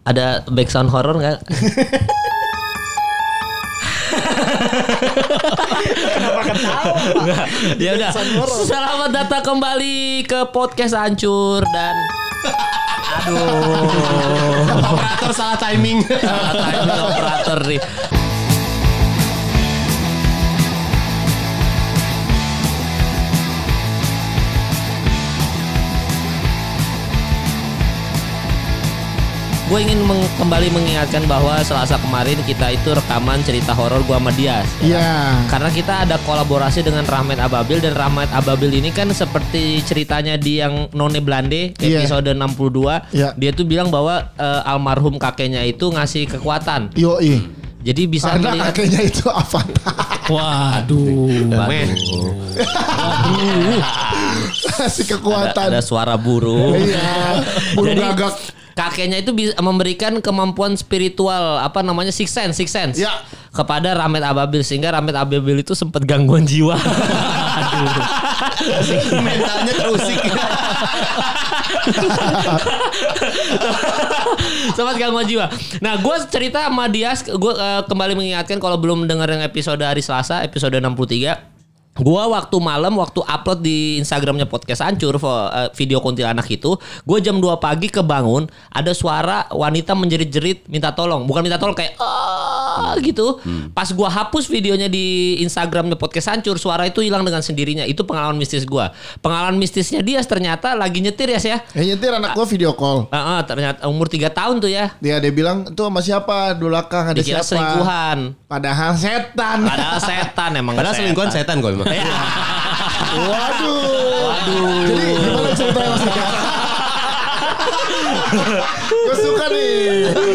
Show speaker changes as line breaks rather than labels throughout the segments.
Ada background horror nggak?
Kenapa ketawa?
ya udah. Selamat datang kembali ke podcast hancur dan aduh
Operator salah timing.
salah timing operator nih. Gue ingin meng- kembali mengingatkan bahwa Selasa kemarin kita itu rekaman cerita horor gua sama Dias. ya kan?
Iya.
Karena kita ada kolaborasi dengan Rahmat Ababil dan Rahmat Ababil ini kan seperti ceritanya di yang None Blande
Iya.
episode 62.
Iya.
Dia tuh bilang bahwa eh, almarhum kakeknya itu ngasih kekuatan.
Yoi.
Jadi bisa
Karena
melihat
kakeknya itu avatar.
Waduh.
Kasih
ada,
kekuatan.
ada suara burung.
Iya.
Jadi
gagak.
Kakeknya itu bisa memberikan kemampuan spiritual apa namanya six sense, six sense
Ya.
kepada Rahmat Ababil sehingga Rahmat Ababil itu sempat gangguan jiwa.
Mentalnya terusik.
sempat gangguan jiwa. Nah, gue cerita sama Dias, gue kembali mengingatkan kalau belum dengar yang episode hari Selasa, episode 63. Gua waktu malam waktu upload di Instagramnya podcast hancur eh, video kuntilanak itu, gue jam 2 pagi kebangun ada suara wanita menjerit-jerit minta tolong, bukan minta tolong kayak ah gitu. Pas gua hapus videonya di Instagramnya podcast hancur, suara itu hilang dengan sendirinya. Itu pengalaman mistis gua. Pengalaman mistisnya dia ternyata lagi nyetir ya ya.
Eh nyetir anak gua video call.
Heeh, ternyata umur 3 tahun tuh ya.
Dia dia bilang itu sama siapa? Di belakang ada
Dikira
siapa?
selingkuhan.
Padahal setan.
Padahal setan emang.
Padahal selingkuhan setan emang.
Waduh. Waduh. Jadi gimana ceritanya Mas Dika? Gue suka nih.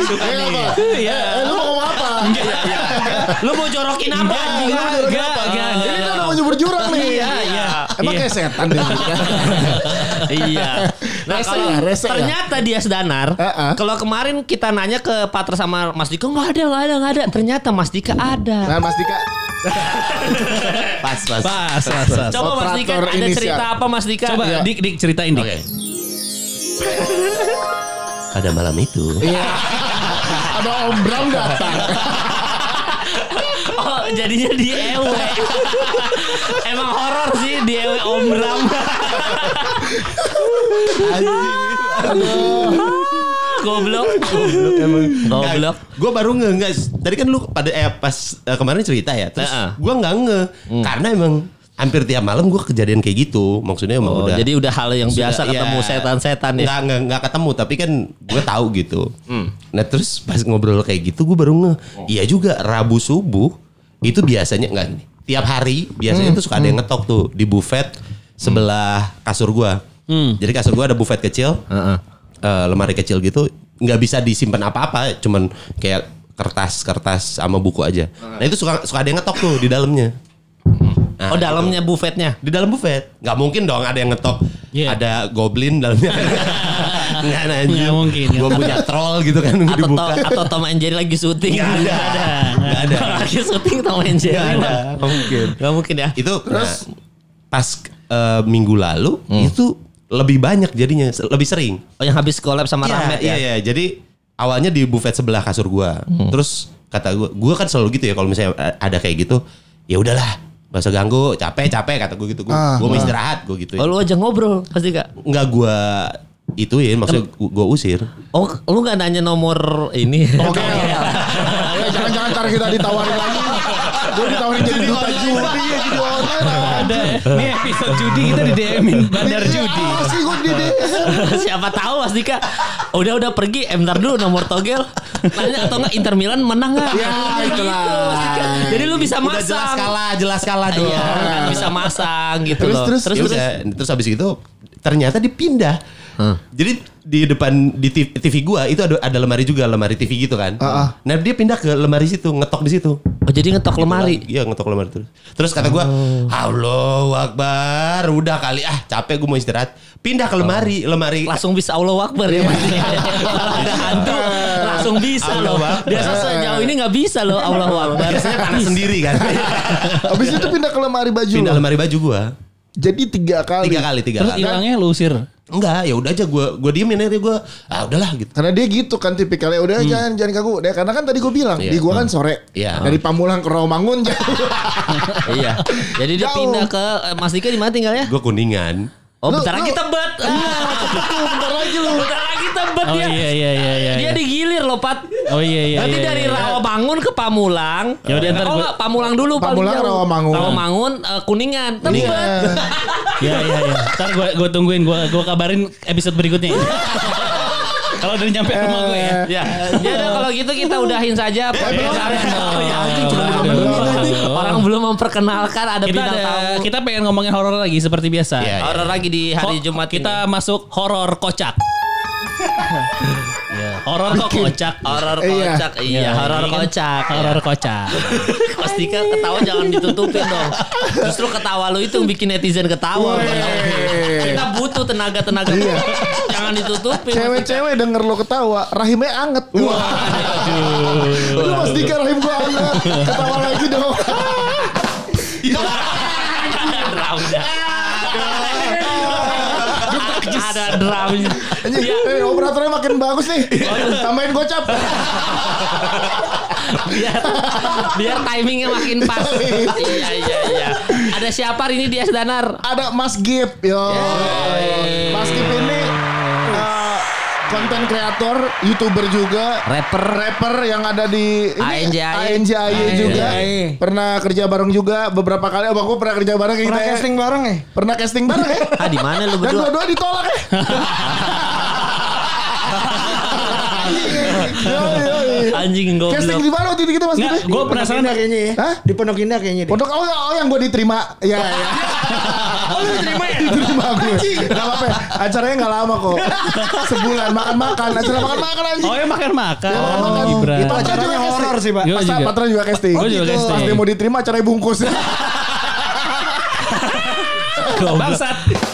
Suka nih. Apa?
Iya.
Eh, lu mau ngomong apa?
Lu mau jorokin apa?
Enggak, enggak, enggak. Ini kan udah mau nyebur jurang nih.
Iya, iya.
Emang
Iya.
kayak setan deh.
Iya. Nah,
Rese
kalau
ya, rese ya.
ternyata dia sedanar.
Heeh.
Kalau kemarin kita nanya ke Patra sama Mas Dika, nggak ada, nggak ada, nggak ada. Ternyata Mas Dika ada.
Nah, Mas Dika.
Pas, pas.
Pas, pas, pas.
Coba Mas Dika ada
inisial.
cerita apa Mas Dika?
Coba
Iya.
Dik, Dik ceritain Dik.
Oke. Pada malam itu,
Iya. Ada Om Bram datang.
Oh, jadinya di ewe. Emang horor sih di ewe Om Bram. Goblok. Goblok emang. Goblok.
gue baru nge nggak. Tadi kan lu pada eh, pas eh, kemarin cerita ya. Terus
Heeh.
gue nggak nge karena emang hampir tiap malam gue kejadian kayak gitu. Maksudnya emang
Oh,
udah.
jadi udah hal yang
sudah-
biasa
iya.
ketemu setan-setan ya.
Nggak, nggak, nggak ketemu tapi kan gue tahu gitu. Nah terus pas ngobrol kayak gitu gue baru nge. Iya juga Rabu subuh itu biasanya nggak nih. Tiap hari biasanya tuh suka ada yang ngetok tuh di buffet sebelah kasur gue. Jadi kasur gue ada buffet kecil,
Heeh.
Eh, lemari kecil gitu, nggak bisa disimpan apa-apa, cuman kayak kertas-kertas sama buku aja. Nah itu suka suka ada yang ngetok tuh di dalamnya. Nah,
Oh dalamnya buffetnya.
di dalam buffet nggak mungkin dong ada yang ngetok
Iya.
ada goblin dalamnya nggak ada anjing.
Nggak mungkin,
gue punya troll gitu kan
Atau,
dibuka
to- atau Tom and Jerry lagi syuting.
nggak ada nggak ada
lagi syuting Tom and Jerry.
nggak ada mungkin
Gak mungkin ya.
itu nah, pas eh, minggu lalu itu lebih banyak jadinya lebih sering
Oh yang habis collab sama
iya,
Rahmat
iya,
ya.
iya. jadi awalnya di buffet sebelah kasur gua terus kata gua gua kan selalu gitu ya kalau misalnya ada kayak gitu ya udahlah gak usah ganggu capek capek kata gua gitu gua,
Ah,
gua mau
ah.
istirahat gua gitu
Oh lu aja ngobrol pasti kak.
nggak gua ituin maksudnya gua, gua usir
Oh lu gak nanya nomor ini.
Oke. Eh, jangan-jangan ntar kita ditawarin lagi. Gue ditawarin jadi duta ya online.
Ada. Nih episode judi kita di DM-in bandar judi.
Iya, sih gue di DM.
Siapa tahu Mas Dika. Udah udah pergi, eh bentar dulu nomor togel. Nanya atau enggak Inter Milan menang enggak?
Ya, itulah.
Jadi lu bisa
udah
masang.
jelas kalah jelas kalah dong
Iya, kan bisa masang gitu
Terus,
loh.
terus,
terus,
Ya
terus.
terus habis itu ternyata dipindah jadi di depan di TV, TV gua itu ada ada lemari juga lemari TV gitu kan
ah.
nah dia pindah ke lemari situ ngetok di situ
Oh jadi ngetok lemari.
Iya ngetok lemari terus. Terus kata gua, Allahu Akbar, udah kali ah capek gue mau istirahat. Pindah ke lemari, lemari.
Langsung bisa Allah Akbar ya ada hantu langsung bisa loh. Biasa sejauh ini nggak bisa loh Allah Akbar.
Biasanya panas sendiri kan.
Habis itu pindah ke lemari baju.
Pindah lemari baju gua.
Jadi tiga kali.
Tiga kali, tiga
Terus
kali.
hilangnya lu usir.
Enggak, ya udah aja gue gue diemin aja gue ah udahlah gitu.
Karena dia gitu kan tipikalnya udah jangan jangan ganggu. Dia karena kan tadi gue bilang
Iya.
di gua kan sore.
Iya.
Dari Pamulang ke Rawamangun jauh.
iya. Jadi dia
Jauh.
pindah ke eh, Mas Dika di mana tinggalnya?
Gue kuningan.
Oh,
Lu-
bentar lagi
lu-
tebet.
Tuh, bentar lagi lu.
Bentar lagi tebet
Oh
ya.
iya iya iya iya.
Dia digilir loh, Pat.
Oh iya iya.
Nanti
iya,
dari
iya.
Rawamangun ke Pamulang.
Ya udah, ntar
oh,
gua-
enggak, Pamulang dulu paling
Pamulang,
jauh.
Rawamangun.
Rawamangun eh, Kuningan. Tebet.
Iya.
Iya iya iya. Ntar gue gue tungguin gue gue kabarin episode berikutnya. Kalau udah nyampe rumah gue ya.
Ya, ya udah kalau gitu kita udahin saja. Oh, ya. Orang belum memperkenalkan ada
Kita
bintang
ada
tamu.
kita pengen ngomongin horor lagi seperti biasa.
Iya, iya.
Horor lagi di hari
Ho-
Jumat
kita masuk horor kocak. Horor kok kocak.
Horor
Iya.
kocak. Iya, horor
kan?
kocak.
Horor kocak.
Kostika ketawa jangan ditutupin dong. Justru ketawa lu itu yang bikin netizen ketawa. Kita butuh tenaga-tenaga.
Iya.
Jangan ditutupin.
Cewek-cewek denger lo ketawa, rahimnya anget. Wah. Lu Mas Dika rahim gua anget. Ketawa lagi dong.
Drumnya.
Anjing, eh, operatornya makin bagus nih. Tambahin gocap.
biar biar timingnya makin pas. iya iya iya. Ada siapa hari ini Dias Danar?
Ada Mas Gip, yo. Mas Gip ini konten kreator, youtuber juga,
Rapper.
rapper yang ada di ini,
ANJAY.
ANJAY juga. Pernah kerja bareng juga beberapa kali. Abang gua pernah kerja bareng kayak
Pernah
kita ya.
casting bareng ya?
Pernah casting bareng ya.
Ah di mana lu
Dan
berdua?
dua-dua ditolak ya.
Anjing
Casting
goblok.
di mana waktu itu kita Mas
Nggak, gue penasaran
kayaknya ya.
Hah?
Di Pondok Indah kayaknya deh.
Pondok oh, oh yang gue diterima. Ya, ya.
Oh lu diterima ya?
diterima gue. Gak apa-apa. ya. Acaranya gak lama kok. Sebulan makan-makan. Acara makan-makan anjing.
Oh ya makan makan.
Ya,
Oh,
makan-makan.
Gibran.
Itu acaranya horor sih, Pak.
Pas
juga.
Patra juga casting.
Gua juga
gitu.
casting.
Pas dia mau diterima acaranya bungkus.
Bangsat.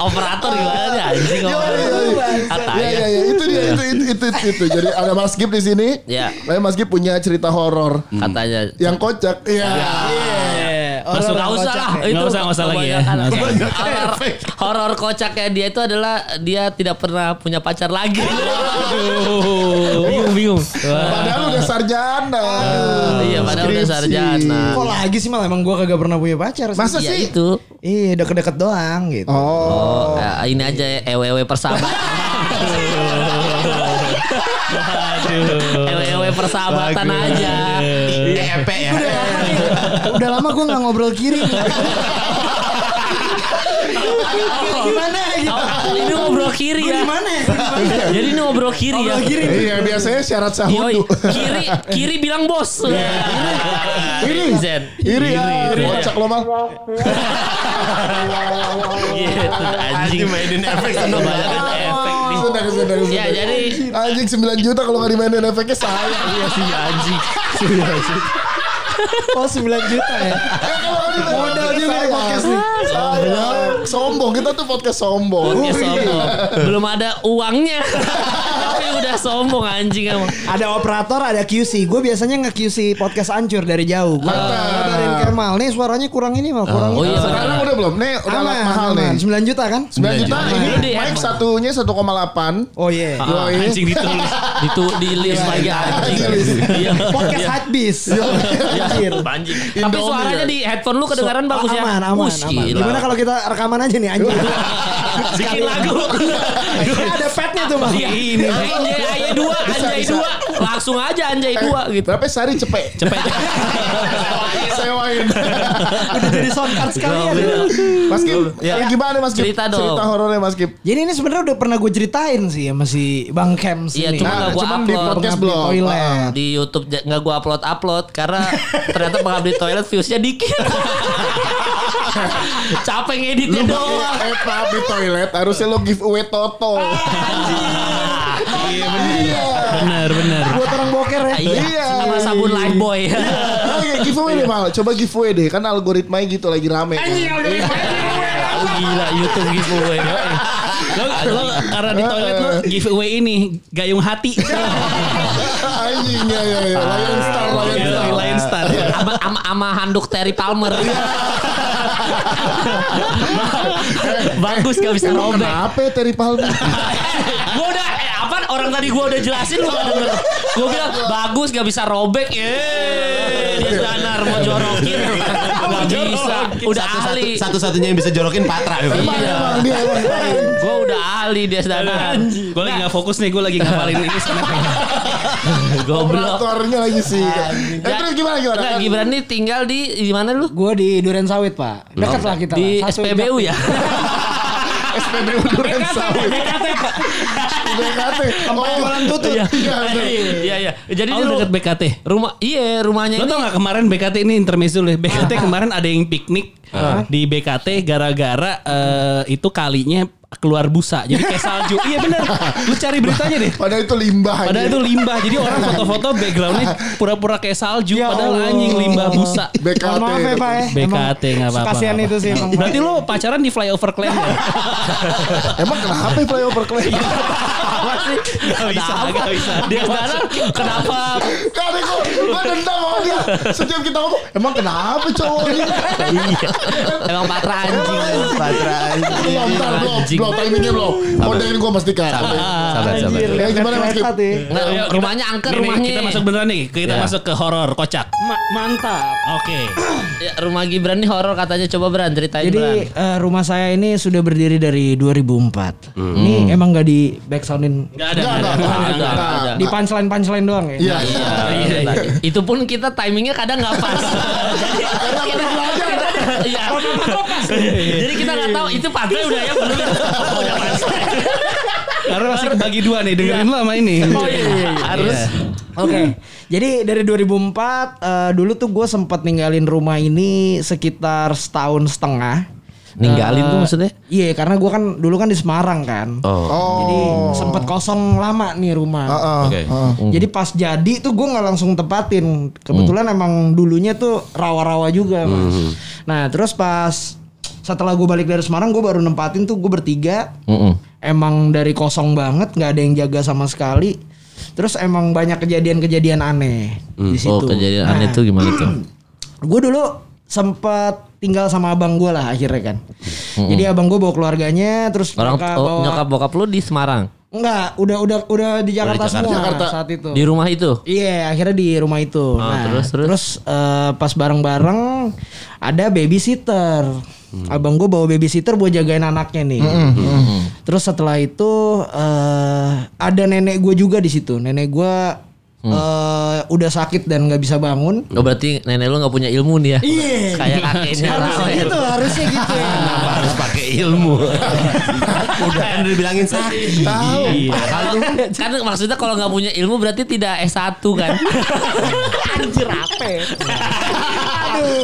Operator gimana nih anjing
Iya,
operator.
iya, iya. Iya iya iya itu dia itu itu itu, itu. Jadi ada Mas Gip di sini.
Iya.
Lalu Mas Gip punya cerita horor
Katanya.
yang kocak. Iya.
Masuk
Gak usah lah
Nggak usah, nggak usah lagi ya.
Horor, horor kocaknya dia itu adalah dia tidak pernah punya pacar lagi. bingung bingung.
Padahal udah sarjana.
Iya, padahal udah sarjana.
Kok lagi sih mal emang gua kagak pernah punya pacar sih.
Masa
Iya
sih?
itu.
Iya deket-deket doang gitu.
Oh.
Oh, ya, ini aja ya, EWW persahabatan.
Aduh.
EWW persahabatan aja.
Epe ya.
Udah lama gua gak ngobrol kiri. Gimana gitu?
Oh, ini ngobrol kiri ya.
di mana ya?
Jadi ini ngobrol kiri ya.
Iya biasanya syarat sahudu.
kiri kiri bilang bos.
Iri.
Zen.
Iri ya. Kocak lo mal.
Gitu, anjing
mainin efek seneng banget.
efek nih.
Sudah sudah sudah.
Ya jadi
Anjing 9 juta kalau nggak dimainin efeknya sayang.
iya sih anjing.
Oh 9 juta ya.
Modal juga nih podcast nih. Sombong kita tuh podcast sombong.
Podcast sombong. Belum ada uangnya. Tapi udah sombong anjing emang.
Ada operator, ada QC. Gue biasanya nge-QC podcast ancur dari jauh. Gue kabarin Kemal, nih suaranya kurang ini mal, kurang
Oh
ini.
iya
Sekarang udah belum? Nih udah alat
Aman,
mahal
aman.
nih.
9 juta kan?
9 juta ini
di
mic satunya 1,8.
Oh iya.
Ah,
Yoi.
Anjing ditulis.
Itu di list lagi anjing.
Di.
Iya.
Podcast
Iya.
Hypebeast.
Iya,
Anjir.
anjing. Tapi suaranya
ya.
di headphone lu kedengaran
So-
bagus ya.
Aman, aman,
Wush,
aman.
gila.
Gimana kalau kita rekaman aja nih anjing?
bikin lagu?
Ini ada petnya tuh bang.
Iya, ini anjay Ayah dua, anjay dua. Langsung aja anjay
Eh,
dua gitu.
Berapa sehari cepet?
Cepet.
Sewain.
Udah jadi sound card sekalian.
Mas Kim,
Ya.
ya. gimana Mas Kim?
Cerita dong.
Cerita horornya Mas Kim.
Jadi ini sebenarnya udah pernah gue ceritain sih ya masih Bang Kems
Iya,
ini.
cuma
Nah,
gua
cuman di
upload.
podcast
Pengabdi
belum.
toilet.
Ah.
di YouTube nggak gua upload upload karena ternyata pengabdi toilet viewsnya dikit. Capek ngeditnya doang.
eh maaf di toilet harusnya lo giveaway Toto.
Iya benar. Benar benar.
Buat orang boker ya.
Iya,
Iya.
sama sabun Lifeboy.
Oke, giveaway deh mal. Coba giveaway deh. Kan algoritmanya gitu lagi rame. Kan.
Oh, gila YouTube giveaway.
Lo, lo karena di toilet lo giveaway ini gayung hati.
Anjing ya ya ya. Lion Star, Lion
Iya,
Star.
Lion Star.
Ama, ama, ama handuk Terry Palmer.
Eh,
Bagus gak bisa robek.
kenapa ya Terry Palmer?
gue udah orang tadi gue udah jelasin lu gak denger. Gue bilang bagus gak bisa robek. Yeay, dia danar mau jorokin. Gak bisa. Udah ahli.
Satu-satunya yang bisa jorokin Patra.
Emang
Iya.
emang.
Gue udah ahli dia danar.
Gue lagi gak fokus nih, gue lagi ngapalin ini.
Goblok.
Operatornya lagi sih. Eh, terus gimana gimana?
Enggak, Gibran nih tinggal di di mana lu?
Gue di Duren Sawit pak. Dekat lah kita.
Di SPBU ya?
SPBU Duren Sawit. BKT.
Tempat jualan tutut.
Iya, bener.
Iya iya. Jadi
Oh, deket BKT.
rumah iya rumahnya
Lo
ini
tau gak kemarin BKT ini intermezzo deh. BKT kemarin ada yang piknik di BKT gara-gara eh, itu kalinya keluar busa. Jadi kayak salju. iya bener. Lu cari beritanya deh.
Padahal itu limbah.
Padahal
anjing.
itu limbah. Jadi orang foto-foto backgroundnya pura-pura kayak salju.
Ya
padahal
Allah.
anjing limbah busa.
BKT.
Maaf ya pak ya.
BKT nggak apa-apa.
Kasihan itu sih emang.
Berarti lo pacaran di flyover Klan ya?
Emang kenapa ya flyover
sih?
Gak bisa, gak bisa.
Dia sekarang kenapa?
Gue dendam sama dia. Setiap kita ngomong, emang kenapa cowok ini?
iya. Emang patra anjing. Patra
Belum, ntar belum,
Anjing.
belum, timingnya belum. Kodein gue pasti kan.
Sabar, sabar.
Ya gimana mas
Ayo, kita-
rumahnya angker rumahnya.
Kita masuk beneran nih. Kita
Ya.
masuk ke horor kocak.
Ma- mantap.
Oke.
Ya, rumah Gibran nih horor katanya coba Bran ceritain.
Jadi eh, rumah saya ini sudah berdiri dari 2004.
Hmm.
Ini emang gak di backsoundin
Gak ada.
Enggak,
ada.
di punchline punchline doang ya.
Iya.
Iya, iya. Itu pun kita timingnya kadang nggak pas. Jadi kita,
belum belajar.
kita- iya. Jadi kita nggak tahu itu pantai udah ya belum. ya? Udah pantai.
Karena masih kebagi dua nih. Dengerin lo sama ini.
Oh iya, iya, iya. harus.
Oke. Jadi dari 2004 eh, dulu tuh gue sempat ninggalin rumah ini sekitar setahun setengah.
Ninggalin tuh
Eh,
maksudnya?
Iya, karena gue kan dulu kan di Semarang kan.
Oh.
Jadi sempat kosong lama nih rumah.
Heeh,
Oke.
heeh.
Jadi pas jadi tuh gue nggak langsung tempatin. Kebetulan emang dulunya tuh rawa-rawa juga mas. Nah terus pas setelah gue balik dari Semarang gue baru nempatin tuh gue bertiga. Emang dari kosong banget nggak ada yang jaga sama sekali. Terus emang banyak kejadian-kejadian aneh di situ.
Oh kejadian
Nah,
aneh tuh gimana tuh?
Gue dulu sempat tinggal sama abang gue lah akhirnya kan. Jadi abang gue bawa keluarganya terus
Orang
mereka
oh,
bawa
nyokap bokap lu di Semarang.
Enggak, udah udah udah di Jakarta,
Jakarta.
semua
Jakarta.
saat itu.
Di rumah itu.
Iya, akhirnya di rumah itu.
Oh, terus, terus?
eh, pas bareng-bareng ada babysitter. Abang gue bawa babysitter buat jagain anaknya nih. Terus setelah itu eh ada nenek gue juga di situ. Nenek gue eh udah sakit dan nggak bisa bangun.
Oh berarti nenek lu nggak punya ilmu nih ya?
Iya.
Kayak kakeknya
Harusnya
Rawen.
gitu, harusnya gitu ya.
Kenapa harus pakai ilmu? Udah kan udah dibilangin sakit.
Tahu.
Kalau kan maksudnya kalau nggak punya ilmu berarti tidak S1 kan? Anjir apa? ya?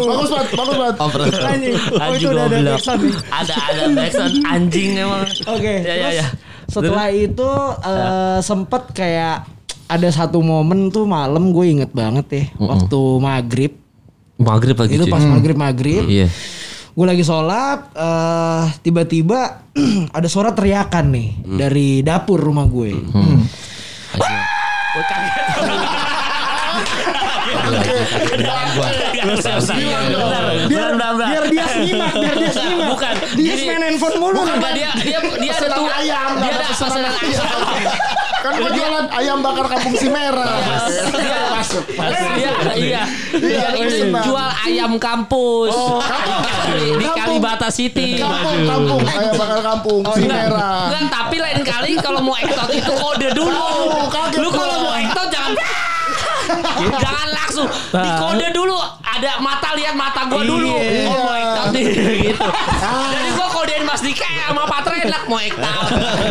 Bagus banget, bagus banget.
Oh, bener.
Anjing. Oh,
Anjing
itu udah ada backsound.
Ada ada backsound anjing emang.
Oke.
Ya ya
terus
ya.
Setelah itu eh, sempet kayak ada satu momen tuh malam gue inget banget ya waktu maghrib
Maghrib lagi
itu
cuy.
pas maghrib maghrib
Iya.
gue lagi sholat eh tiba-tiba ada suara teriakan nih dari dapur rumah gue
Biar
biar dia simak biar dia
Bukan.
dia
Jadi-
main handphone mulu
Bukan
Bang.
dia dia dia ada tuh
ayam,
Dia ada
pesanan
ayam.
Kan gue jualan ayam bakar kampung si merah.
Dia
Masuk.
Dia iya. Dia itu
senang.
jual ayam kampus. Di, di
Kampung.
Kalibata City.
Kampung, kampung, ayam bakar kampung si merah.
Enggak, tapi lain kali kalau mau ektot itu kode dulu. Lu kalau mau ektot jangan jangan langsung di kode dulu ada mata lihat mata gua dulu
Iya.
oh mau ektot nih gitu jadi gua kodein Mas Dika sama Patra enak mau ektot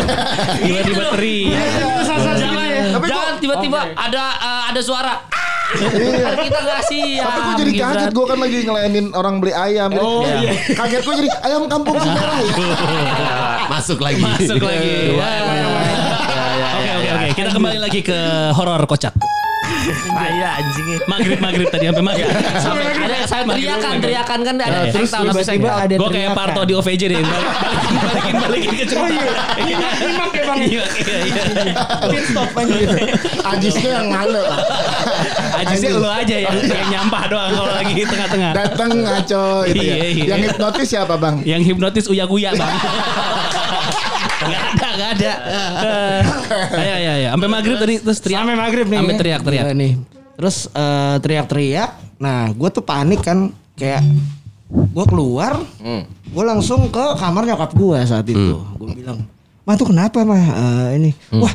Tiba-tiba
Gitu.
teriak.
jangan tiba-tiba ada ada suara Kan kita nggak siap
Tapi gue jadi
Gibran.
kaget gue kan lagi ngelayanin orang beli ayam.
Oh, iya.
Kaget gue jadi ayam kampung si merah ya.
Masuk lagi.
Masuk lagi.
Ya, ya, ya, ya,
Oke
ya,
oke
ya.
oke. Kita kembali lagi ke horor kocak.
Saya anjing.
Maghrib maghrib tadi sampai maghrib.
Sampai ada saya teriakan, teriakan kan ada
Iya,
terus tahu nggak bisa
tiba-tiba ada
Gue kayak. Parto di OVJ deh. Balikin balikin ke cerita.
Nyimak ya bang.
Iya iya iya.
Pit stop anjir.
Ajisnya yang mana?
Ajisnya lu aja yang yang nyampah doang kalau lagi tengah-tengah.
Datang ngaco itu ya.
Iya, iya.
Yang hipnotis siapa bang?
Yang hipnotis uya guya bang. Gak ada, gak ada. Ayo, ayo, ayo. Sampai maghrib tadi terus teriak.
Sampai maghrib nih.
Sampai teriak-teriak.
Iya, nih. Terus eh, teriak-teriak. Nah, gue tuh panik kan kayak gue keluar, gue langsung ke kamar nyokap gue saat itu. Gue bilang, mah tuh kenapa mah Eh, ini? Wah,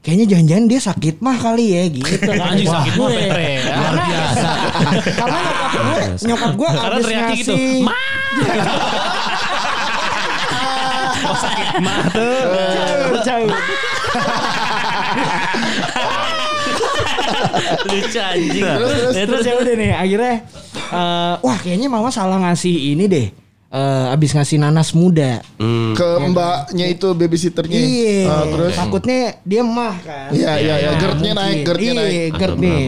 kayaknya jangan-jangan dia sakit mah kali ya gitu.
Anjing sakit mah,
gue.
Pere.
Karena, karena nyokap gue, nyokap gue
Karena
abis
teriaknya gitu.
ngasih.
Sakit mah tuh.
Jauh, jauh.
lucu anjing.
Terus terus.
Ya, terus ya udah nih akhirnya eh, wah kayaknya mama salah ngasih ini deh Eh, abis ngasih nanas muda
Ke mbaknya itu babysitternya.
iya
Ah, terus.
takutnya dia mah kan
Iya iya iya. Gerdnya
mungkin.
naik, gerdnya
iya,
naik.
gerd nih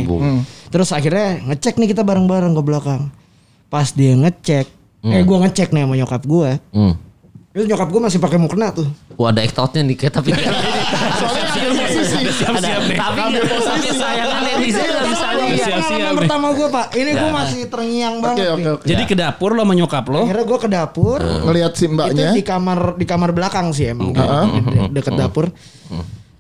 terus akhirnya ngecek nih kita bareng-bareng ke belakang pas dia ngecek eh gua ngecek nih sama nyokap gua
Hmm.
Terus nyokap gua masih pakai mukena tuh
Wah ada ektautnya nih kayak tapi
Soalnya ambil posisi.
Nih.
tapi
posisi.
sayangnya netizen nggak bisa lihat.
pengalaman pertama gua pak ini gua masih terngiang banget
oke.
Jadi ke dapur lo sama nyokap lo.
akhirnya gua ke dapur
Ngelihat si
itu
mbaknya.
di kamar di kamar belakang sih emang
Heeh.
de- de- deket dapur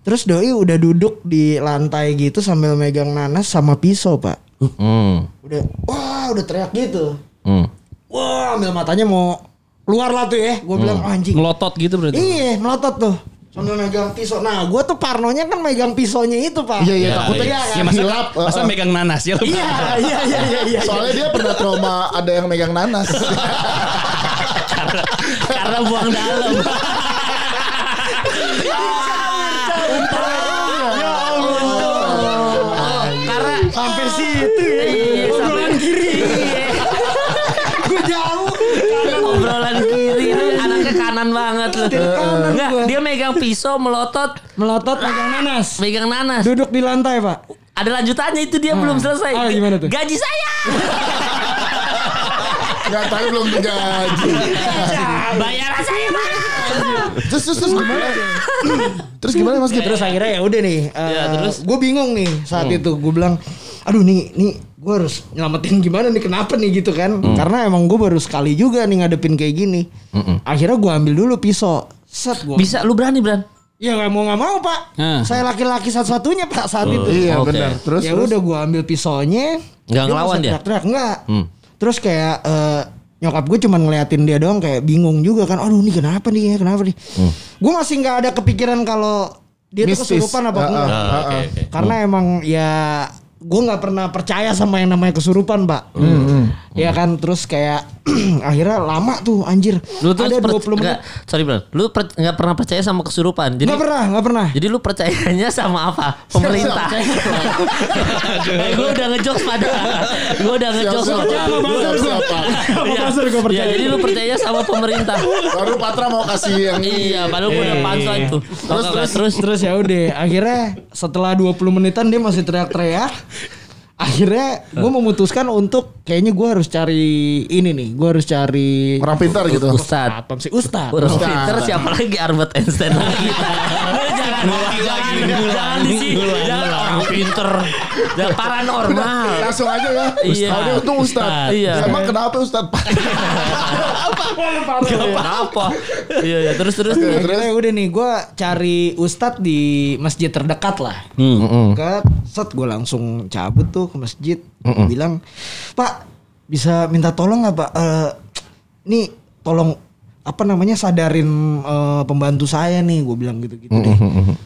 terus doi udah duduk di lantai gitu sambil megang nanas sama pisau pak
Hmm.
udah wah udah teriak gitu
Hmm.
wah ambil matanya mau keluar lah tuh ya gue bilang anjing
Ngelotot gitu berarti.
iya melotot tuh sambil megang pisau nah gue tuh parnonya kan megang pisaunya itu pak
Iya iya
Ya,
takutnya
iya.
Ya masa,
hilap.
masa megang nanas ya
iya iya iya iya iya
Soalnya dia pernah trauma ada yang megang nanas.
karena karena buang dalam. loh.
kanan
Enggak,
gua.
dia megang pisau melotot,
melotot megang nanas
megang nanas.
duduk di lantai pak
Ada lanjutannya itu dia belum selesai.
Ah, gimana tuh?
Gaji saya.
Enggak tahu belum digaji.
Bayaran saya, Pak.
Terus terus terus gimana? Terus gimana Mas
terus akhirnya ya udah nih
Ya, terus?
gue bingung nih saat itu gue bilang aduh nih nih gue harus nyelamatin gimana nih kenapa nih gitu kan karena emang gue baru sekali juga nih ngadepin kayak gini akhirnya gue ambil dulu pisau set gue
Bisa lu berani, Bran?
ya nggak mau nggak mau pak
Ah.
saya laki-laki satu-satunya pak saat itu
Iya
Oke.
benar. Terus
ya
terus.
udah gue ambil pisaunya
Nggak ngelawan dia?
teriak-teriak enggak
Hmm.
terus kayak eh, nyokap gue cuman ngeliatin dia doang kayak bingung juga kan aduh nih kenapa nih ya kenapa nih gue masih nggak ada kepikiran kalau dia tuh
Mistis.
kesurupan apa enggak
ah, ah, ah.
karena emang ya gue nggak pernah percaya sama yang namanya kesurupan pak ya kan terus kayak akhirnya lama tuh anjir
Lu tuh
ada
per-
20 menit
enggak, sorry Bran. Lu per- nggak pernah percaya sama kesurupan. Jadi
nggak pernah nggak pernah
Jadi lu percayanya sama apa? Pemerintah. eh, gue udah ngejokes pada. Gue udah ngejokes pada. Iya.
gua percaya.
Ya, jadi lu percaya sama pemerintah.
Baru Patra mau kasih yang
iya, padahal gue udah pantau itu. Terus terus
terus terus ya udah akhirnya setelah 20 menitan dia masih teriak-teriak akhirnya gue memutuskan untuk kayaknya gue harus cari ini nih gue harus cari
orang pintar gitu.
Ustad.
apa sih Ustad
Orang pinter siapa lagi Albert Einstein lagi. jangan jangan jangan sini. Jangan orang pinter. Jangan paranormal.
Langsung aja ya.
Iya.
Ustaz. Untung Ustad.
Iya.
Emang kenapa Ustad?
Kenapa? Iya, iya. Terus terus.
akhirnya udah nih gue cari Ustad di masjid terdekat lah ke set gue langsung cabut tuh ke masjid bilang Pak bisa minta tolong nggak Pak Eh, nih tolong apa namanya sadarin eh, pembantu saya nih gue bilang gitu gitu deh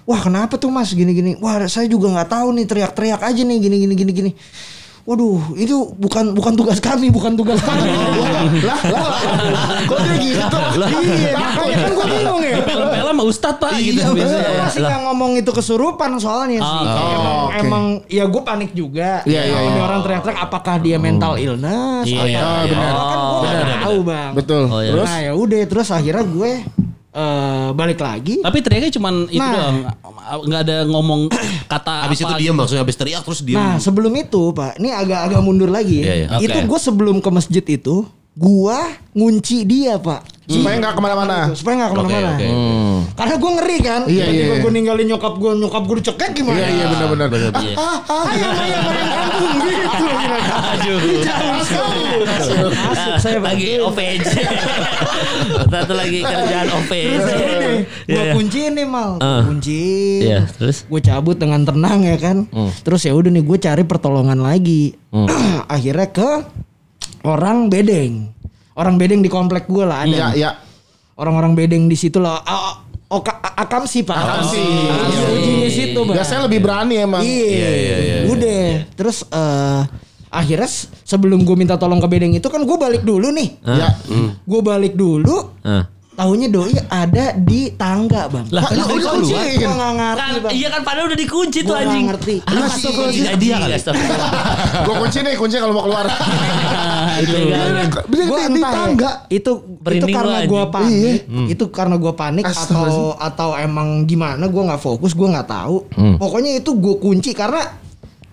wah kenapa tuh mas? Gini gini wah saya juga nggak tahu nih teriak-teriak aja nih gini gini gini gini Waduh, itu bukan bukan tugas kami, bukan tugas kami.
lah, lah. Kok dia gitu?
iya, makanya kan gue bingung ya.
Film-film sama Ustadz pak gitu.
Iya,
biasanya.
gue masih nggak ngomong itu kesurupan soalnya sih. emang,
oke.
emang ya gue panik juga.
Iya, iya,
Ini
iya.
orang teriak-teriak apakah dia mental illness?
Iya, iya,
benar.
kan gue nggak tahu bang.
Betul.
Oh, iya.
Terus
Nah ya udah terus akhirnya gue eh, balik lagi.
Tapi teriaknya cuman itu
Nah.
doang. Nggak ada ngomong kata
Habis itu diam maksudnya habis teriak terus diam.
Nah sebelum itu pak, ini agak-agak mundur lagi.
Iya, iya.
Itu
Oke.
gue sebelum ke masjid itu, gua ngunci dia pak.
Supaya nggak ke mana-mana.
Supaya nggak ke mana-mana.
Oke, oke.
Hmm.
Karena gue ngeri kan.
Iya,
Tiba-tiba
iya.
gue ninggalin nyokap gue, nyokap gue dicekek gimana?
Iya iya benar-benar.
Iya.
Ah, ah, ayam ayam ayam kampung gitu. Masuk, saya
lagi. OPJ. Satu lagi kerjaan OPJ.
Gue
Iya, iya.
kunciin nih mal,
Ah.
kunciin.
Iya, terus?
gue cabut dengan tenang ya kan. Terus ya udah nih gue cari pertolongan lagi. Akhirnya ke orang bedeng. Orang bedeng di komplek gue lah ada.
Iya iya.
Orang-orang bedeng di situ lah. Ah, Oh, ka- akam sih pak.
Akam sih. Iya,
uji di situ bang.
Biasanya lebih berani emang.
Iya, udah. Terus eh akhirnya sebelum gue minta tolong ke bedeng itu kan gue balik dulu nih.
Ya.
Gue balik dulu.
Ah.
Tahunya doi ada di tangga bang.
Lah,
lu dikunci?
kunci? Gue nggak ngerti
Kan,
bang.
iya kan padahal udah dikunci tuh
Gua nggak
anjing.
ngerti.
Lu masuk ke dia kali.
Gua kunci nih, kunci kalau mau keluar.
Aduh.
Bisa
Gua
di,
ya,
tangga.
itu itu karena
gua,
gua
anjing.
panik
Iya.
itu karena gua panik atau atau emang gimana gua nggak fokus gua nggak tahu pokoknya itu gua kunci karena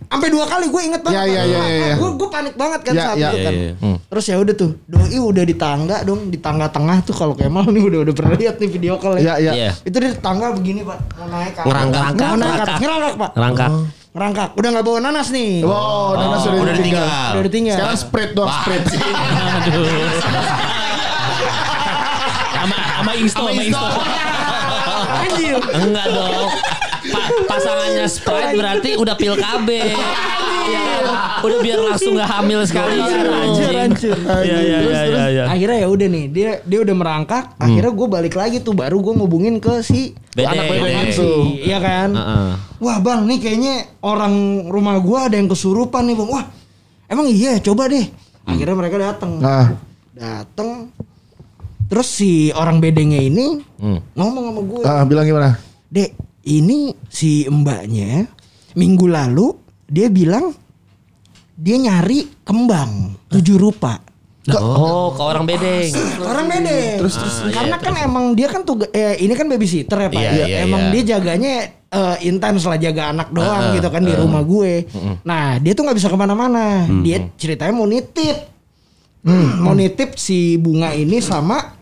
sampai dua kali gue inget banget
Iya, iya, iya, iya.
gue gue panik banget kan
Iya,
saat
iya.
itu kan
Iya, iya.
Terus ya udah tuh doi udah di tangga dong di tangga tengah tuh kalau Kemal nih udah udah pernah lihat nih video call
Iya iya.
Iya.
itu di tangga begini pak mau naik atas.
Ngerangkak.
mau naik atas.
Ngerangkak.
ngerangkak pak
Rangkak.
ngerangkak udah nggak bawa nanas nih
Wow, Nana sudah
udah
ditinggal.
ditinggal.
udah ditinggal
Sekarang spread doang spread.
Sama sama Insto, sama Insto.
Anjir.
Enggak dong. Pa- pasangannya Sprite berarti udah pil KB. Iya? Udah biar langsung gak hamil sekali. Iya iya iya iya. iya.
akhirnya ya udah nih dia dia udah merangkak akhirnya gue balik lagi tuh baru gue ngubungin ke si
Bedeng.
Anak Bedeng. itu.
iya kan
Heeh.
wah bang nih kayaknya orang rumah gue ada yang kesurupan nih bang wah emang iya coba deh akhirnya mereka datang
Nah.
datang terus si orang bedengnya ini
Hmm.
ngomong sama gue
Ah, bilang gimana?
dek ini si mbaknya minggu lalu dia bilang dia nyari kembang tujuh rupa
Oh, ke orang bedeng.
Orang bedeng. Terus terus karena kan emang dia kan tuh eh, ini kan babysitter ya Pak.
Iya,
Ya,
iya,
emang
iya.
dia jaganya eh, intens lah jaga anak doang gitu kan di rumah gue. Nah, dia tuh nggak bisa ke mana-mana. Dia ceritanya mau nitip. Mau nitip si bunga ini sama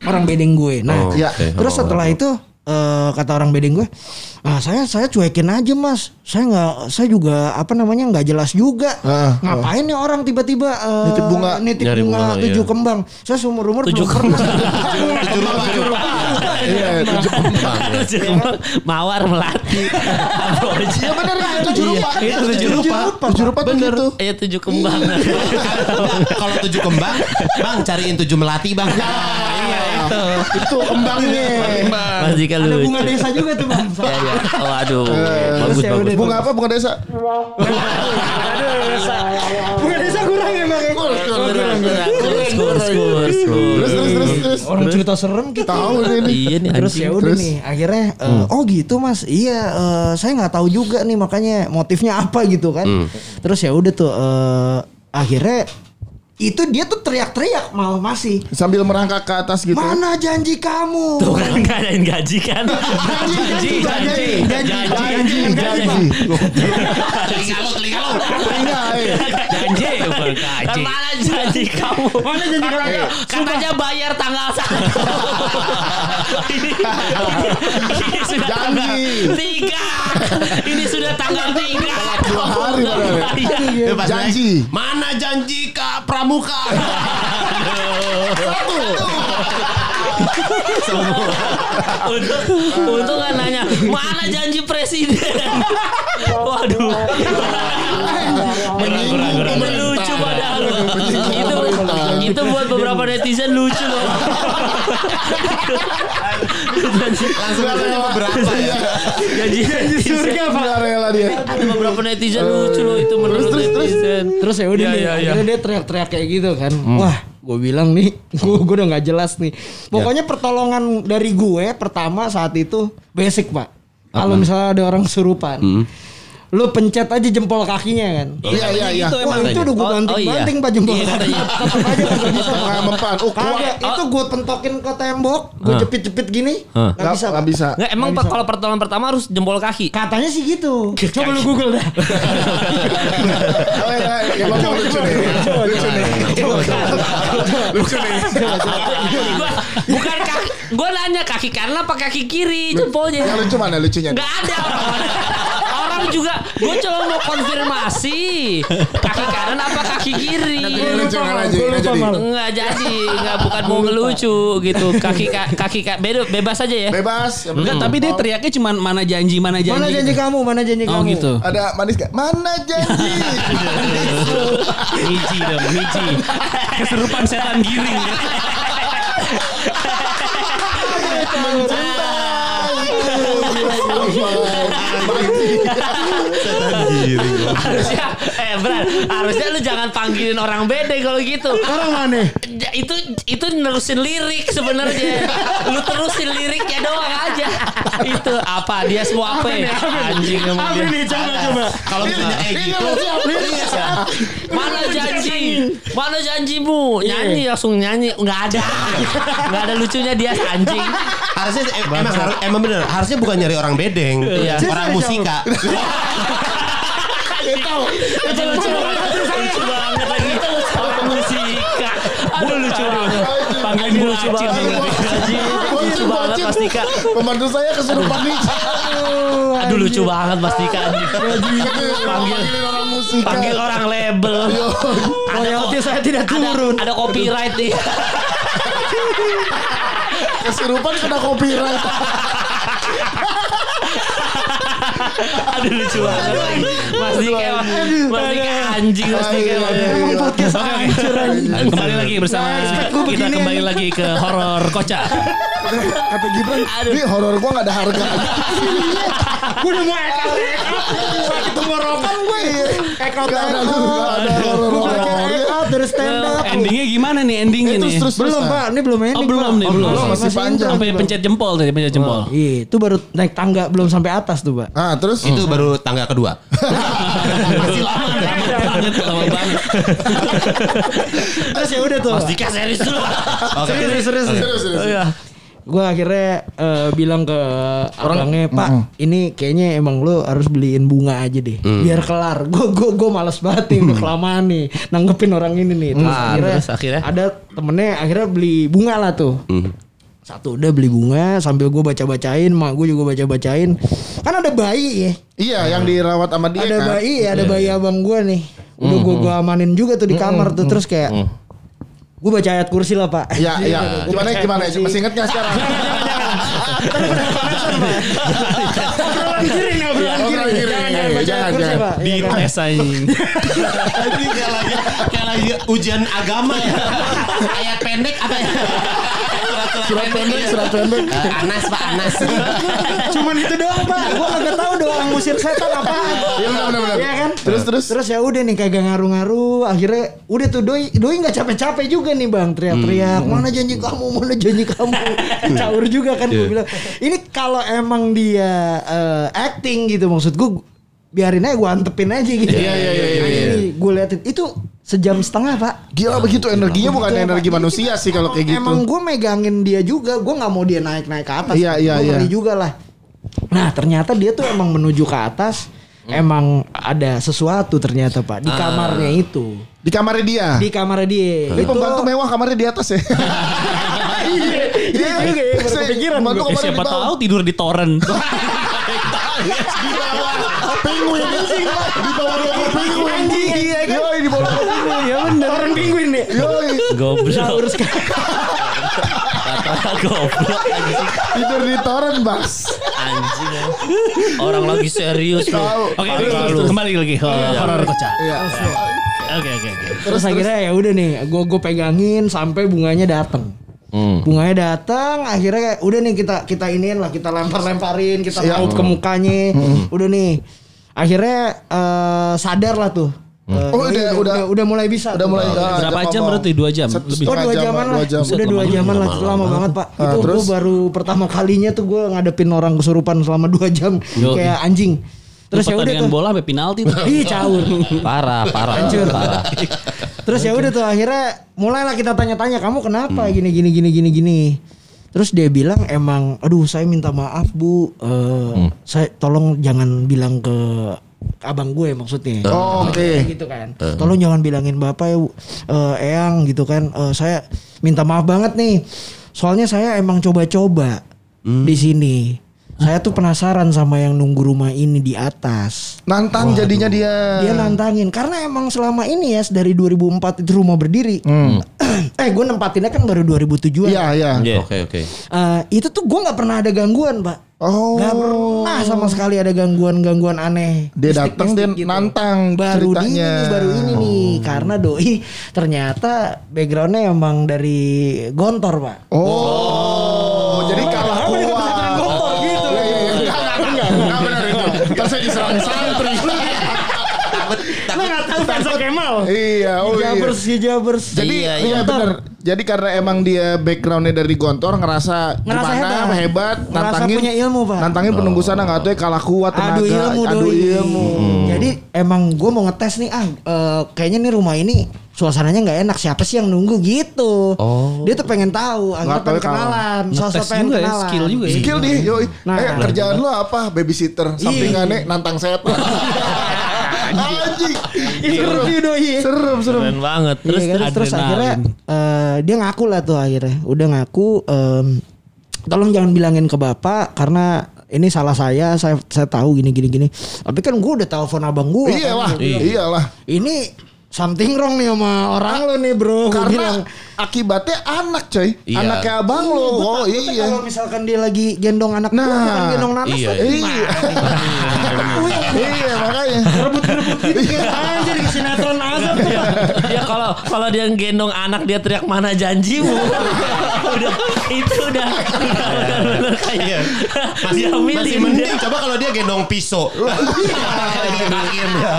orang bedeng gue. Nah,
Oh,
Iya.
oke.
terus setelah itu eh, kata orang bedeng gue, ah saya saya cuekin aja mas, saya nggak saya juga apa namanya nggak jelas juga,
Ah,
ngapain nih orang tiba-tiba eh,
Nitip bunga.
nitip bunga,
bunga,
tujuh
iya.
kembang, saya seumur umur
Tujuh.
Iya, kembang.
Mawar melati.
Iya benar tujuh rupa.
Itu tujuh rupa.
Tujuh rupa tuh gitu.
Iya tujuh kembang.
Kalau tujuh kembang, bang cariin tujuh melati bang.
Iya itu.
Itu kembangnya.
Mas Dika
Ada bunga desa juga tuh bang.
Iya iya. Oh aduh.
Eh,
Bagus bagus.
Bunga apa? Bunga desa.
bunga desa kurang ya bang.
Kurus kurus.
Terus terus terus terus.
Orang cerita serem kita
Tahu ini.
Iya nih
Terus ya udah nih akhirnya eh, oh gitu mas. Iya eh, saya nggak tahu juga nih makanya motifnya apa gitu kan. Terus ya udah tuh eh, akhirnya itu dia tuh teriak-teriak malah masih
Sambil merangkak ke atas gitu.
mana janji kamu
Tuh kan nggak ada yang gaji kan? Janji janji janji janji.
Telinga lo, telinga lo.
Enggak, eh.
Janji bukan
Kan
gaji.
mana janji kamu? Mana janji kamu? Katanya bayar tanggal satu. ini, sudah tanggal
Janji.
tiga. Ini sudah tanggal tiga.
dua hari
Kamu.
Ya,
Janji.
Mana janji Kak Pramuka?
Untuk untuk kan nanya mana janji presiden. Waduh.
Menyinggung
lucu padahal Itu itu buat beberapa netizen lucu loh.
Langsung aja beberapa ya.
janji netizen.
Enggak rela dia.
Ada beberapa netizen lucu loh itu menurut
terus, terus.
netizen.
terus ya udah
Iya,
nih
iya, iya.
dia teriak-teriak kayak gitu kan wah gue bilang nih gue gue udah nggak jelas nih pokoknya pertolongan dari gue pertama saat itu basic pak kalau misalnya ada orang kesurupan lu pencet aja jempol kakinya kan.
Iya iya iya.
Wah
emang.
itu udah gue
Oh, oh
banting-banting
iya.
pak jempol
Iya,
kaki.
katanya.
Tetep aja kagak bisa. Pak.
Nggak mempan. Oh,
itu gue pentokin ke tembok, gue jepit-jepit gini,
Hah.
nggak bisa.
Nggak
Pak.
bisa.
Nggak emang
bisa.
kalau pertolongan pertama harus jempol kaki.
Katanya sih gitu. Coba lu google dah.
Iya, iya, emang lucu nih. Lucu nih. Lucu nih.
Gua- bukan kaki, gue nanya kaki kanan apa kaki kiri jempolnya.
Yang lucu mana lucunya?
Nggak ada Orang juga, gue cuma mau konfirmasi kaki kanan apa kaki kiri.
Nanti dia lucu aja.
Gua
nggak
lupa,
jadi.
Mal.
Nggak jadi, nggak bukan mau ngelucu gitu. Kaki ka- kaki ka- beda bebas aja ya.
Bebas.
Enggak, tapi dia teriaknya cuma mana janji, mana janji.
Mana janji kamu? Mana janji
Oh
kamu?
gitu.
Ada manis gak? Mana janji?
Miji dong, Miji. Keserupan setan giring.
哈哈哈哈哈哈 berat. Harusnya lu jangan panggilin orang beda kalau gitu.
Orang mana?
Itu itu nerusin lirik sebenarnya. Lu terusin liriknya doang aja. Itu apa? Dia semua apa, ya? anjing emang dia.
nih? Coba coba.
Kalau misalnya kayak gitu,
mana janji? Mana janjimu? Nyanyi langsung nyanyi. Nggak ada. Nggak ada lucunya dia anjing.
Harusnya em- emang harus- emang bener. Harusnya bukan nyari orang bedeng,
Iya.
orang musika.
itu lucu banget. Lucu banget lagi. Orang musika? Aduh lucu banget.
Panggilin
Anjing,
gue
lucu banget. Lucu banget Mas Dika.
Pembantu saya kesurupan nih.
aduh lucu banget Mas Dika. Anjing.
Panggil orang musik.
panggil orang label. Ada
Royalti saya tidak
ada,
turun.
ada copyright nih.
Kesurupan kena copyright.
aduh lucu banget lagi Mas Dika emang- Mas Dika anjing Mas Dika emang.
Emang podcast hancur anjing.
Kembali lagi bersama
gua
kita kembali lagi ke horor kocak.
Kata Gibran, ini horor gua gak ada harga.
Gue udah mau ekal ekal. Tenggorokan gue. Ekal
Gak ada
ekal.
gak ada horor
dari stand up.
Endingnya gimana nih endingnya
Eh, terus,
nih?
terus,
Belum pak, ini belum ending.
Oh, belum nih, belum.
Masih panjang.
Sampai pencet jempol tadi, pencet jempol.
Iya, itu baru naik tangga belum sampai atas tuh pak.
Ah, terus
Itu baru tangga kedua.
Masih lama, lama banget, lama banget.
Terus ya udah tuh.
Mas Dika serius dulu
Oke.
Serius, serius, serius.
Serius, serius.
Iya.
Gue akhirnya eh, bilang ke orangnya Pak, ini kayaknya emang lo harus beliin bunga aja deh, biar kelar. Gue gue gue males banget nih, udah kelamaan nih nanggepin orang ini nih. Terus,
Ah,
akhirnya,
terus akhirnya?
ada temennya akhirnya beli bunga lah tuh. Satu udah beli bunga sambil gue baca bacain, mak gue juga baca bacain. Kan ada bayi ya,
Iya, yang dirawat sama dia
ada
kan.
bayi, ada bayi abang gue nih. Udah gue gue amanin juga tuh di kamar tuh, terus kayak gue baca ayat kursi lah pak.
Iya, iya. Gimana gimana? Masih inget gak sekarang?
Obrolan kiri nih, obrolan
Obrolan
kiri.
kiri.
Jangan, jangan baca
Jangan,
ayat kursi,
jangan.
Pak.
Di tes anjing.
Ini kayak lagi kayak lagi ujian agama ya. Ayat pendek apa ya?
Surat pendek, surat pendek.
Anas Pak Anas.
Cuman itu doang pak. Gue kagak tahu doang ngusir setan apaan.
Iya benar benar.
Iya kan?
Terus terus.
Terus ya udah nih kagak ngaruh-ngaruh. Akhirnya udah tuh doi doi nggak capek-capek juga nih bang teriak-teriak. Mana janji kamu? Mana janji kamu? Caur juga kan gue bilang. Ini kalau emang dia eh, acting gitu maksud gue biarin aja gue antepin aja gitu.
Iya, iya, iya, iya, iya.
Gue liatin itu sejam setengah pak.
Gila begitu energinya bukan energi
Pak.
Manusia
kita
sih kalau kayak gitu.
Emang gue megangin dia juga, gue nggak mau dia naik naik ke atas.
Iya, iya, iya.
juga lah. Nah ternyata dia tuh emang menuju ke atas, emang ada sesuatu ternyata pak di kamarnya itu,
Di kamarnya dia.
di kamarnya dia.
Ini
Itu-
pembantu mewah kamarnya di atas ya.
Iya, iya juga ya, baru
Saya-
kepikiran.
Eh,
kamarnya
siapa
di bawah.
tahu tidur di toren.
Penguin di bawah logo penguin.
Anjing, iya kan?
Yoi di bawah logo penguin.
Ya bener. Orang penguin nih.
Yoi
Goblok.
Urus
Kata goblok anjing.
tidur di toren bas.
Anjing. ya. Orang lagi serius loh.
Tahu.
Oke, kembali lagi ke horor kocak.
Iya.
Oke, oke, oke.
Terus akhirnya ya udah nih, gue gue pegangin sampai bunganya datang. Bunganya datang, akhirnya kayak udah nih kita kita iniin lah, kita lempar-lemparin, kita
Iya.
raut ke mukanya. Udah nih. Akhirnya eh, sadar lah tuh. Eh,
Oh,
doi
udah- udah-
udah mulai bisa.
Udah mulai ah,
Berapa jam berarti? Dua jam?
Set-
Lebih.
Oh dua
jam,
jaman lah,
dua jam.
udah dua
Lama
jaman lah, itu lama banget pak.
Ah,
itu
terus?
gue baru pertama kalinya tuh gue ngadepin orang kesurupan selama dua jam
Yo.
kayak anjing. Terus ya udah tuh.
bola sampai penalti tuh.
Ih caur.
Parah, parah, parah.
Terus ya udah tuh akhirnya mulailah kita tanya-tanya kamu kenapa gini gini gini gini gini. Terus dia bilang emang aduh saya minta maaf Bu. Eh, saya tolong jangan bilang ke abang gue maksudnya.
Oh, oke.
Kayak gitu kan. Tolong jangan bilangin Bapak ya Bu. Eh, Eyang gitu kan. Eh, saya minta maaf banget nih. Soalnya saya emang coba-coba di sini. Saya tuh penasaran sama yang nunggu rumah ini di atas.
Nantang jadinya dia.
Dia nantangin karena emang selama ini ya dari 2004 itu rumah berdiri. eh gue nempatinnya kan baru 2007
Iya, iya.
Iya.
Oke oke.
Eh, itu tuh gue nggak pernah ada gangguan pak.
Oh.
Gak pernah sama sekali ada gangguan-gangguan aneh.
Dia datang, dia
Mistik-mistik
nantang
baru
ceritanya.
ini baru ini nih karena doi ternyata backgroundnya emang dari Gontor pak.
Oh. Jadi kalau
Kenapa dia
kuat.
kepikiran Gontor gitu?
Iya, iya, iya. Enggak, enggak, enggak. Enggak benar itu. Ntar saya diserang santri.
Lo nggak tahu Fensa Kemal?
Iya, oh iya.
Jabers, ya Jabers.
Jadi
Iya,
iya,
iya.
benar. Jadi karena emang dia backgroundnya dari Gontor ngerasa,
Ngerasa
gimana
hebat.
hebat,
Ngerasa
nantangin
punya ilmu, Pak.
Nantangin penunggu sana nggak tahu ya kalah kuat tenaga,
Adu ilmu
adu
doi.
ilmu.
Jadi emang gue mau ngetes nih ah eh, kayaknya nih rumah ini suasananya nggak enak siapa sih yang nunggu gitu.
Oh.
Dia tuh pengen tahu, akhirnya
Nggak tahu
pengen
kalau-
kenalan, sosok
Ngetes
pengen
juga ya,
kenalan.
skill juga ya.
Skill nih, yoi.
Nah.
eh kerjaan lo apa? Babysitter. Sampingannya nantang setan. Anjing.
Doi.
Serem, serem.
Keren banget. Terus
Iya kan? terus
adrenalin.
akhirnya eh, dia ngaku lah tuh akhirnya. Udah ngaku em, tolong jangan bilangin ke bapak karena ini salah saya, saya saya tahu gini gini gini. Tapi kan gue udah telepon abang gue.
Iyalah, iyalah.
Ini something wrong nih sama orang lo nih bro. Gua bilang,
Karena akibatnya anak coy.
Iya.
Anaknya abang lo. Oh iya.
Kalau misalkan dia lagi gendong anak
Nah,
gua, bukan gendong nanas
iya,
tuh
Iya. Iya makanya.
rebut-rebut gitu kayak anjir di sinetron azab tuh.
Kalau kalau dia gendong anak dia teriak mana janjimu udah itu udah udah udah bener kayak dia
Masih
milih
mending coba kalau dia gendong pisau. Akhirnya.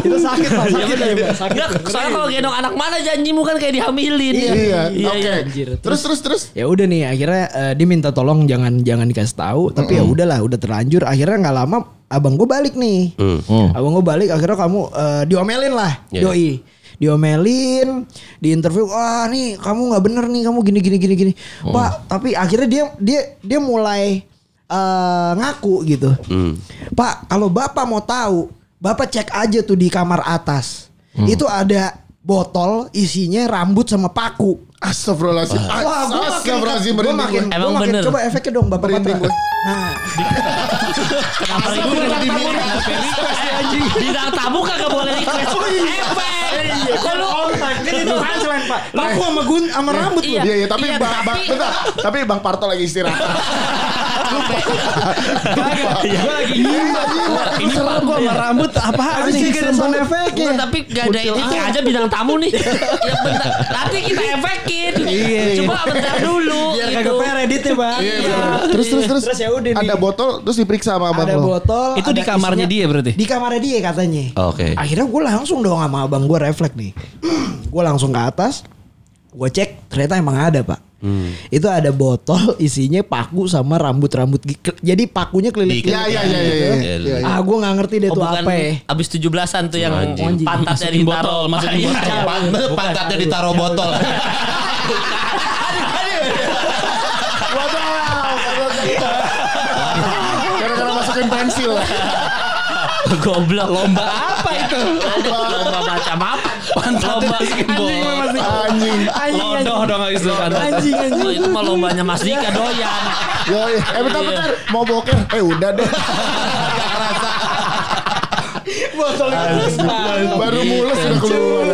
Itu sakit Pak, sakit ya. Sakit.
Nggak, soalnya kalau gendong anak mana janjimu kan kayak dihamilin ya.
Iya.
iya,
Oke.
iya.
Anjir.
Terus terus terus.
Ya udah nih akhirnya eh, dia minta tolong jangan jangan dikasih tahu tapi ya udahlah udah terlanjur akhirnya nggak lama abang gue balik nih abang gue balik akhirnya kamu eh, diomelin lah
Iya.
doi diomelin di interview wah nih kamu nggak bener nih kamu gini gini gini gini. Pak tapi akhirnya dia dia dia mulai eh, ngaku gitu. Pak kalau bapak mau tahu bapak cek aja tuh di kamar atas. Itu ada botol isinya rambut sama paku
Astagfirullahaladzim.
Wah, gue makin,
Astagfirullahaladzim.
gue
merinding
makin,
gue.
Emang
makin
bener.
coba efeknya dong Bapak
Merinding
Patra.
gue.
Nah,
Kenapa itu Bintang tamu kagak boleh request efek. Kok lu
kan itu punchline Pak. Paku sama gun sama rambut
Iya.
lu.
Iya, iya, tapi
Iya,
bang, bentar. tapi Bang Parto lagi istirahat.
Gue lagi ini serem gua sama rambut apaan nih?
sound efeknya.
Enggak, tapi gak ada ini aja bintang tamu nih. ya. Nanti kita efekin.
Iya,
Coba bentar dulu.
Biar
gitu.
kagak fair editnya Bang.
Iya, Terus terus terus.
Terus ya udah nih.
Ada botol terus diperiksa sama abang
Ada
lo.
botol.
Itu di kamarnya
isinya-
dia berarti?
Di kamarnya dia katanya.
Oke.
Akhirnya gue langsung dong sama abang gue refleks nih. gue langsung ke atas. Gue cek ternyata emang ada pak. Itu ada botol isinya paku sama rambut-rambut. Jadi pakunya kelilit.
Di-
Iya iya iya iya. iya, iya.
Ah gue nggak ngerti deh
Oh,
tuh
bukan
apa ya.
abis 17-an tuh yang
Anjing.
pantatnya
Masukin
ditaruh.
botol, masukin
Iya,
botol.
iya.
Pan- Pantatnya ditaruh botol.
Gara-gara masukin pensil.
Goblok.
Lomba apa itu?
Lomba macam apa?
Pantatnya
Lomba.
Anjing.
Lodoh dong itu kan.
Anjing anjing.
Oh, itu mah lombanya Mas Dika doyan.
Yo, eh bentar
Iya.
bentar. Mau boker? Eh udah deh.
Botol
Baru mulus sudah keluar.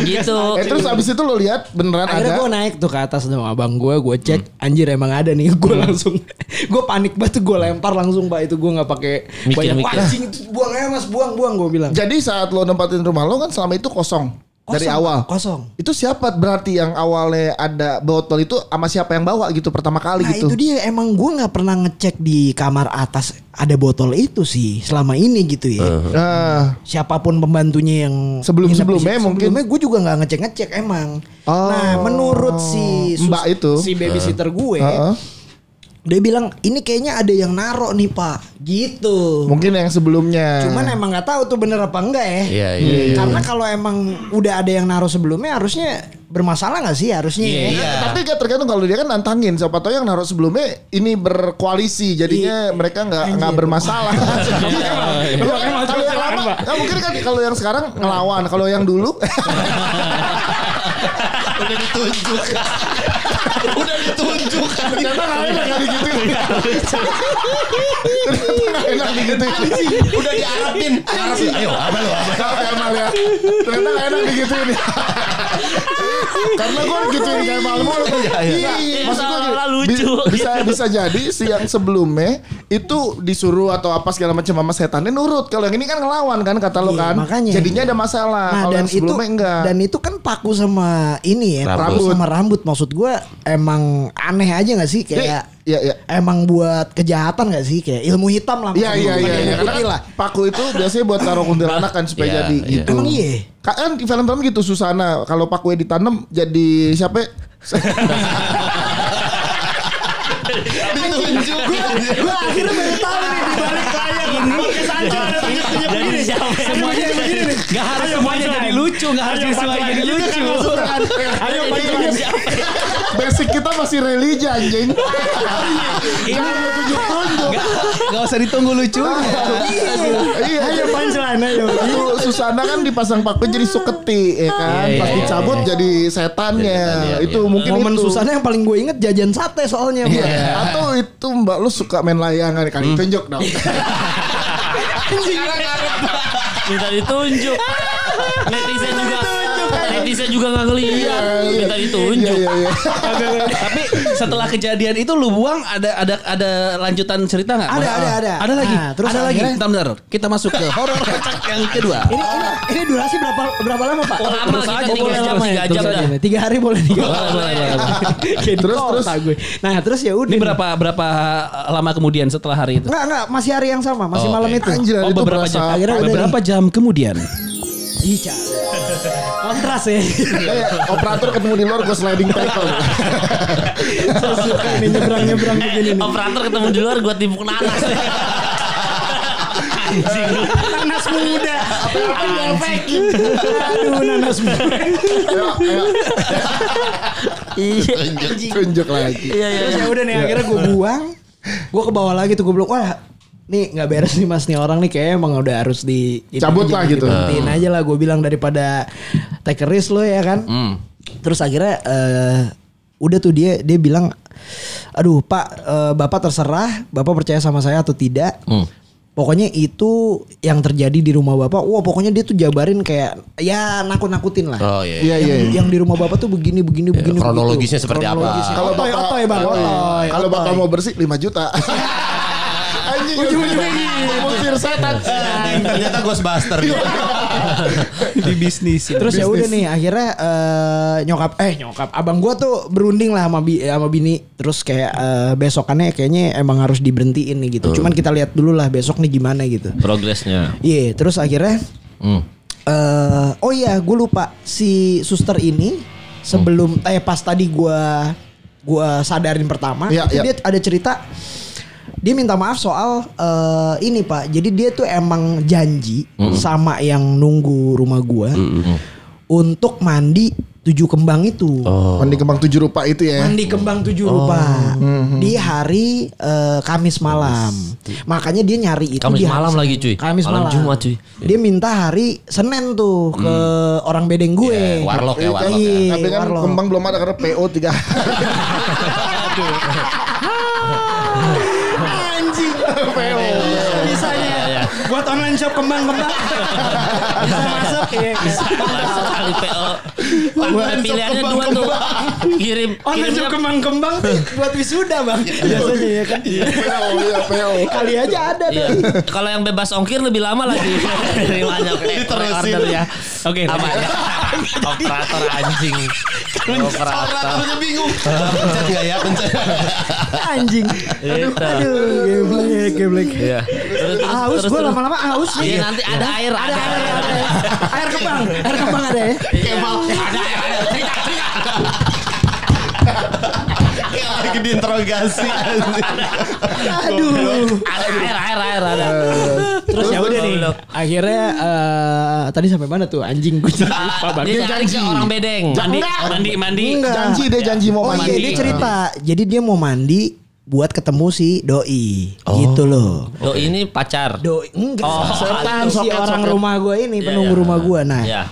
gitu.
Eh terus abis itu lo lihat beneran
Akhirnya
ada.
gue naik tuh ke atas sama abang gue, gue cek, anjir emang ada nih, gue langsung, gue panik banget, gue lempar langsung pak itu gue nggak pakai banyak anjing buang aja mas, buang buang gue bilang.
Jadi saat lo nempatin rumah lo kan selama itu kosong. Dari
Kosong,
awal.
kosong.
Itu siapa berarti yang awalnya ada botol itu sama siapa yang bawa gitu pertama kali
Nah
gitu?
itu dia emang gue nggak pernah ngecek di kamar atas ada botol itu sih selama ini gitu ya.
Nah,
Siapa pun pembantunya yang di situ,
mungkin.
sebelumnya gue juga nggak ngecek ngecek emang.
Oh.
Nah menurut si
Mbak itu.
si babysitter gue,
Heeh.
Dia bilang ini kayaknya ada yang narok nih pak gitu
Mungkin yang sebelumnya.
cuman emang nggak tahu tuh bener apa enggak ya
Iya, iya.
karena kalau emang udah ada yang naruh sebelumnya harusnya bermasalah nggak sih harusnya ya?
Iya.
Tapi kan tergantung kalau dia kan nantangin siapa tahu yang naruh sebelumnya ini berkoalisi jadinya mereka nggak nggak bermasalah. Kalau yang lama, nah, mungkin kan kalau yang sekarang ngelawan, kalau yang dulu
Udah ditunjuk. Udah ditunjuk.
ternyata nggak enak nggak digituin. Ternyata nggak enak digituin.
Udah diarapin. Arapin. Ayo, apa lu? Apa?
Kemal ya. Ternyata gak enak digituin. Karena gue kayak Kemal mulu. Iya, Maksud gue
Seolah-olah
gini,
lucu.
bi- bisa bisa jadi si yang sebelumnya itu disuruh atau apa segala macam sama setannya nurut. Kalau yang ini kan ngelawan kan kata lo
Iya,
kan.
makanya.
Jadinya ada masalah.
Nah
Kalau
dan
yang
itu
sebelumnya enggak.
dan itu kan paku sama ini ya,
Rambut.
paku sama rambut. Maksud gue emang aneh aja nggak sih kayak
Iya, iya.
emang buat kejahatan nggak sih kayak ilmu hitam lah.
Iya iya iya. iya.
lah.
paku itu biasanya buat taruh kuntilanak kan supaya
Iya,
jadi
iya.
gitu.
Emang iya.
Kan di film-film gitu Susana kalau pakunya ditanam jadi siapa? ya?
Ditunjuk.
Gue akhirnya baru tahu nih di balik layar ini. Pakai sanco ada tunjuk-tunjuk
Jadi siapa?
Semuanya begini nih.
Gak harus semuanya jadi lucu, gak harus semuanya jadi lucu.
Ayo Basic kita masih religi anjing. Ini tunjuk-tunjuk.
Gak usah ditunggu lucunya.
Iya.
Ayo punchline ayo.
Itu Susana kan dipasang paku jadi suketi ya kan.
Iya,
Pas
iya,
dicabut jadi setannya.
Iya,
itu
iya.
mungkin
Momen
itu.
susahnya yang paling gue inget jajan sate soalnya.
Iya. Atau itu Mbak lu suka main layangan kali tunjuk dong.
Minta ditunjuk. Netizen juga netizen juga nggak ngeliat. Minta ditunjuk.
Iya iya iya.
Tapi setelah kejadian itu lu buang ada ada ada lanjutan cerita nggak?
Ada, ada, ada.
Ada lagi.
Nah, terus
ada lagi. Bentar, bentar. Kita masuk ke horor kocak yang kedua.
Ini, ini, ini durasi berapa berapa lama pak?
Oh, lama,
Terus
kita
aja,
tiga jam,
ya?
tiga
Terus
jam.
Tiga hari boleh tiga
Boleh, boleh, boleh.
Kayak di
Terus, terus.
Nah terus ya udah.
Ini berapa berapa lama kemudian setelah hari itu?
Enggak enggak masih hari yang sama masih
Oh,
malam itu.
Anjir
Oh
itu
beberapa jam.
Akhirnya udah
beberapa jam kemudian.
Ih, Ca. Kontras ya.
Kayak operator ketemu di luar gue sliding tackle.
Saya suka ini nyebrang nyebrang begini nih.
Operator ketemu di luar gua timpuk nanas. Anjing.
Nanas muda. Aduh nanas muda.
Iya.
Tunjuk lagi.
Iya iya.
Terus ya udah nih akhirnya gue buang. Gue ke bawah lagi tuh gue bilang wah nih nggak beres nih mas nih orang nih kayak emang udah harus di
Cabut lah gitu.
diberhentiin aja lah gue bilang daripada take a risk lo ya kan. Terus akhirnya eh, udah tuh dia dia bilang aduh pak eh, bapak terserah bapak percaya sama saya atau tidak. Pokoknya itu yang terjadi di rumah bapak. Wah pokoknya dia tuh jabarin kayak ya nakut-nakutin lah.
Oh iya.
Iya iya.
Yang, yang di rumah bapak tuh begini begini begini.
kronologisnya
begitu.
seperti apa?
Kronologisnya.
Kalau
Otoy,
bapak
otoy bang,
Yoi.
otoy,
Kalau bapak
otoy.
mau bersih 5 juta. Ujung-ujungnya Musir setan.
Ternyata Ghostbuster.
Di bisnis.
Terus ya udah nih akhirnya eh, nyokap eh nyokap abang gua tuh berunding lah sama bi sama bini terus kayak eh, besokannya kayaknya emang harus diberhentiin nih gitu. Cuman kita lihat dulu lah besok nih gimana gitu.
Progresnya.
Iya, terus akhirnya
Hmm.
eh oh iya gue lupa si suster ini sebelum eh pas tadi gua gua sadarin pertama
Iya,
itu
iya.
dia ada cerita dia minta maaf soal eh, ini pak. Jadi dia tuh emang janji sama yang nunggu rumah gua untuk mandi tujuh kembang itu.
Mandi kembang tujuh rupa itu ya.
mandi kembang tujuh rupa di hari eh, Kamis malam. Makanya dia nyari itu
Kamis
di hari
malam lagi, cuy.
Kamis
Malam
malam,
Jumat, cuy.
dia minta hari Senin tuh ke orang bedeng gue.
Iya, warlock ya, warlock ya.
Iya,
Tapi kan
warlock.
kembang belum ada karena PO 3
buat online shop kembang-kembang bisa masuk ya
Masuk kali PO. Pilihannya pilihannya dua tuh. Kirim
online shop kembang-kembang buat wisuda bang biasanya ya kan
PO iya PO.
kali aja ada
Iya.
tuh
Kalau yang bebas ongkir lebih lama lagi order ya.
Oke.
Apa ya? Operator anjing. Operator.
Operatornya bingung. Pencet nggak ya? Pencet.
anjing
Itu.
aduh geblek geblek
Iya.
Haus gue lama-lama haus nih
Iya nanti ada air,
ada
ada
air,
air.
ada air. air kembang air kembang ada ya
Ada air, ada. Cerita, cerita.
Lagi diinterogasi.
Aduh.
Air, air, air, air, ada.
Terus ya udah nih. Akhirnya eh, tadi sampai mana tuh anjing gue jadi lupa banget.
Dia cari ke orang bedeng.
Mandi, mandi, mandi.
Enggak.
Janji deh janji mau
Oh iya
mandi.
dia cerita. Jadi dia mau mandi buat ketemu si doi. Gitu loh.
Do ini pacar.
Doi enggak
Oh,
setan si
soket,
orang
soket.
rumah gue ini
Iya,
penunggu
iya.
rumah gue. Nah,
Ya.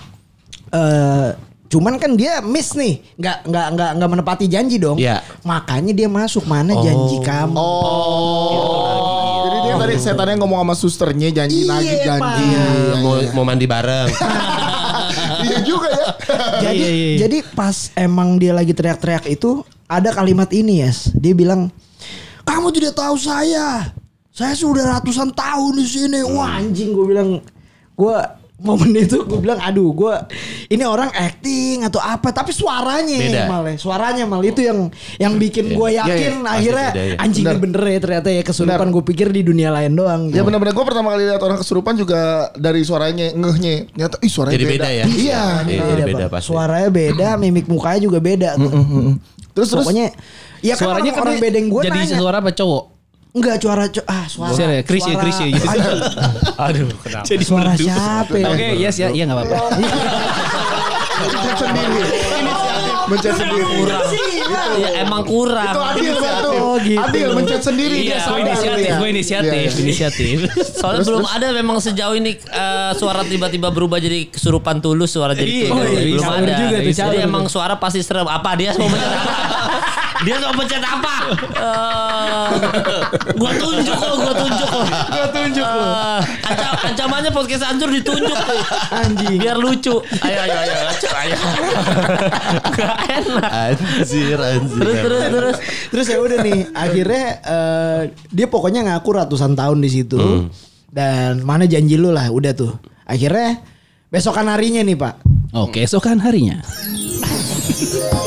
eh cuman kan dia miss nih, nggak nggak nggak nggak menepati janji dong.
Iya.
Makanya dia masuk mana janji kamu.
Oh. Jadi dia tadi setannya ngomong sama susternya janji
Iya,
nagih janji. Iya,
mau
iya.
mau mandi bareng.
Iya juga ya.
Jadi
Iya, iya,
jadi pas emang dia lagi teriak-teriak itu ada kalimat ini yes. Dia bilang, kamu tidak tahu saya. Saya sudah ratusan tahun di sini. Wah anjing gue bilang, gue momen itu gue bilang, aduh gue ini orang acting atau apa? Tapi suaranya
Beda.
malah, suaranya malah itu yang yang bikin gue
Iya,
yakin
iya,
akhirnya
pasti beda, ya.
anjing ini bener ya ternyata ya kesurupan gue pikir di dunia lain doang.
Ya benar-benar gue pertama kali lihat orang kesurupan juga dari suaranya ngehnya. Ternyata ih suaranya
Jadi beda ya?
Iya.
Iya,
Beda,
beda pasti.
Suaranya beda, mimik mukanya juga beda. tuh.
Terus terus
Pokoknya ya kan
Suaranya
orang,
kan
orang
dia
bedeng gue
jadi
nanya.
suara apa cowok?
Enggak suara co- ah suara.
Siapa ya? Chris ya, Chris ya, gitu.
Aduh, kenapa?
Jadi
Suara
merdu.
siapa ya?
Oke, yes ya, iya nggak apa-apa.
mencet sendiri. mencet sendiri.
Kurang. Ya emang kurang.
Itu adil satu.
Oh, gitu.
Adil mencet sendiri
Iya,
dia
Gue inisiatif,
dia.
gue inisiatif,
Iya, iya.
inisiatif.
Soalnya belum ada memang sejauh ini eh, suara tiba-tiba berubah jadi kesurupan tulus suara jadi
Iya, oh iya,
belum ada.
juga
Jadi emang suara pasti serem. Apa dia mau mencet? Dia mau mencet apa? Eh, gua tunjuk kok, gua tunjuk kok. Gua tunjuk lo. ancamannya podcast hancur ditunjuk tuh.
Anjing.
Biar lucu. Ayo ayo ayo, ayo. ayo. Gak enak.
Anjir, anjir.
Terus terus terus.
Terus ya udah nih, akhirnya eh, dia pokoknya ngaku ratusan tahun di situ. Dan mana janji lu lah, udah tuh. Akhirnya besokan harinya nih, Pak.
Oke, esokan harinya.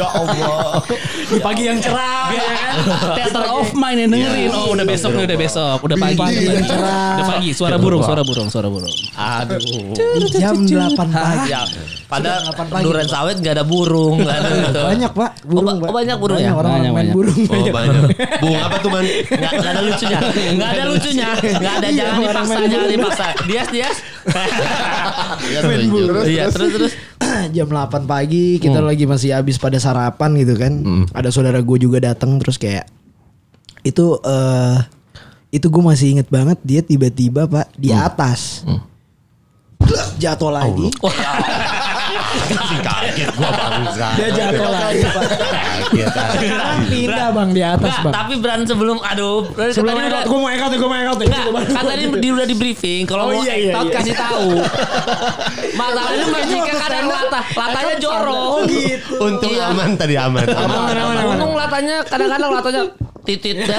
Ya Allah.
Di pagi yang cerah, ya kan? Theater of mind yang dengerin. Oh, udah besok nih, udah besok. Udah pagi.
Pagi yang cerah.
Udah pagi. Suara burung, suara burung, suara burung.
Aduh.
Jam 8 pagi.
Ya, pada
Delapan pagi,
duren sawit gak ada burung, gak ada gitu.
Banyak, Pak. Burung,
Oh, banyak burung ya?
Orang
Banyak,
main burung.
Oh banyak. Bung apa tuh man?
Nggak, nggak ada lucunya, nggak ada lucunya, nggak ada
Iya,
jangan dipaksa, jangan
burung.
dipaksa. Dias, Dias. Iya, terus terus.
jam 8 pagi kita lagi masih habis pada sarapan gitu kan. Ada saudara gue juga datang terus kayak itu eh itu gue masih inget banget dia tiba-tiba pak di atas. Blak, jatuh lagi.
Kaget gua bangsa.
Dia jatuh lagi pak.
Kaget.
Sekarang pindah bang di atas bang.
tapi Bran sebelum aduh,
Sebelum
tadi udah
gue mau ekot gue mau ekot
kan tadi di, udah di briefing kalau
Oh,
mau
iya, iya,
ektot
iya.
kasih tahu. Masalahnya jika kadang latah, latahnya jorok.
Oh gitu.
Untung
Iya.
aman tadi aman.
Aman, aman, aman.
Untung latahnya kadang-kadang latahnya titit dah.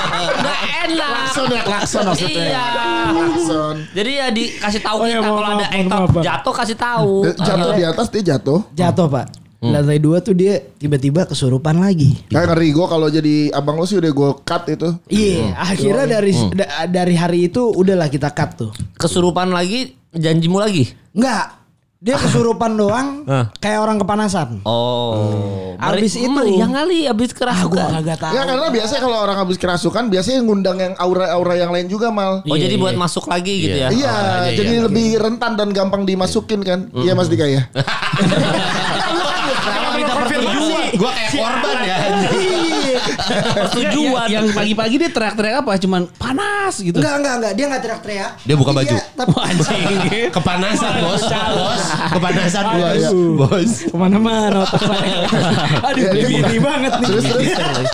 Nggak enak.
Klakson ya, klakson maksudnya.
Iya.
Klakson.
Jadi ya dikasih tahu
Oh, iya,
kita kalau ada
Bang.
jatuh kasih tahu.
Eh, Jatuh di atas dia jatuh.
Jatuh pak. Lantai dua tuh dia tiba-tiba kesurupan lagi.
Kayak ngeri gue kalau jadi abang lo sih udah gue cut itu.
Iya, akhirnya dari da- dari hari itu udahlah kita cut tuh.
Kesurupan lagi, janjimu lagi.
Enggak. Dia kesurupan doang kayak orang kepanasan.
Oh.
Abis itu-
yang kali abis
Ah, gua
kerasukan.
kagak tahu.
Ya karena biasanya kalau orang habis kerasukan biasanya ngundang yang aura-aura yang lain juga mal.
Oh jadi buat masuk lagi gitu ya.
Iya,
auranya,
jadi
iya.
lebih rentan dan gampang dimasukin kan. Iya Mas Dika ya.
Gua kayak korban ya.
Tujuan.
Yang pagi-pagi dia teriak-teriak apa? Cuman panas gitu.
Enggak, enggak, enggak. Dia enggak teriak-teriak.
Dia buka
Tapi
baju.
tapi
Wah, anjing.
Kepanasan bos. Bos. Kepanasan bos.
Aduh.
Bos.
ke mana-mana otak saya. Aduh,
Iya,
dia
iya.
gini banget nih.
Terus terus.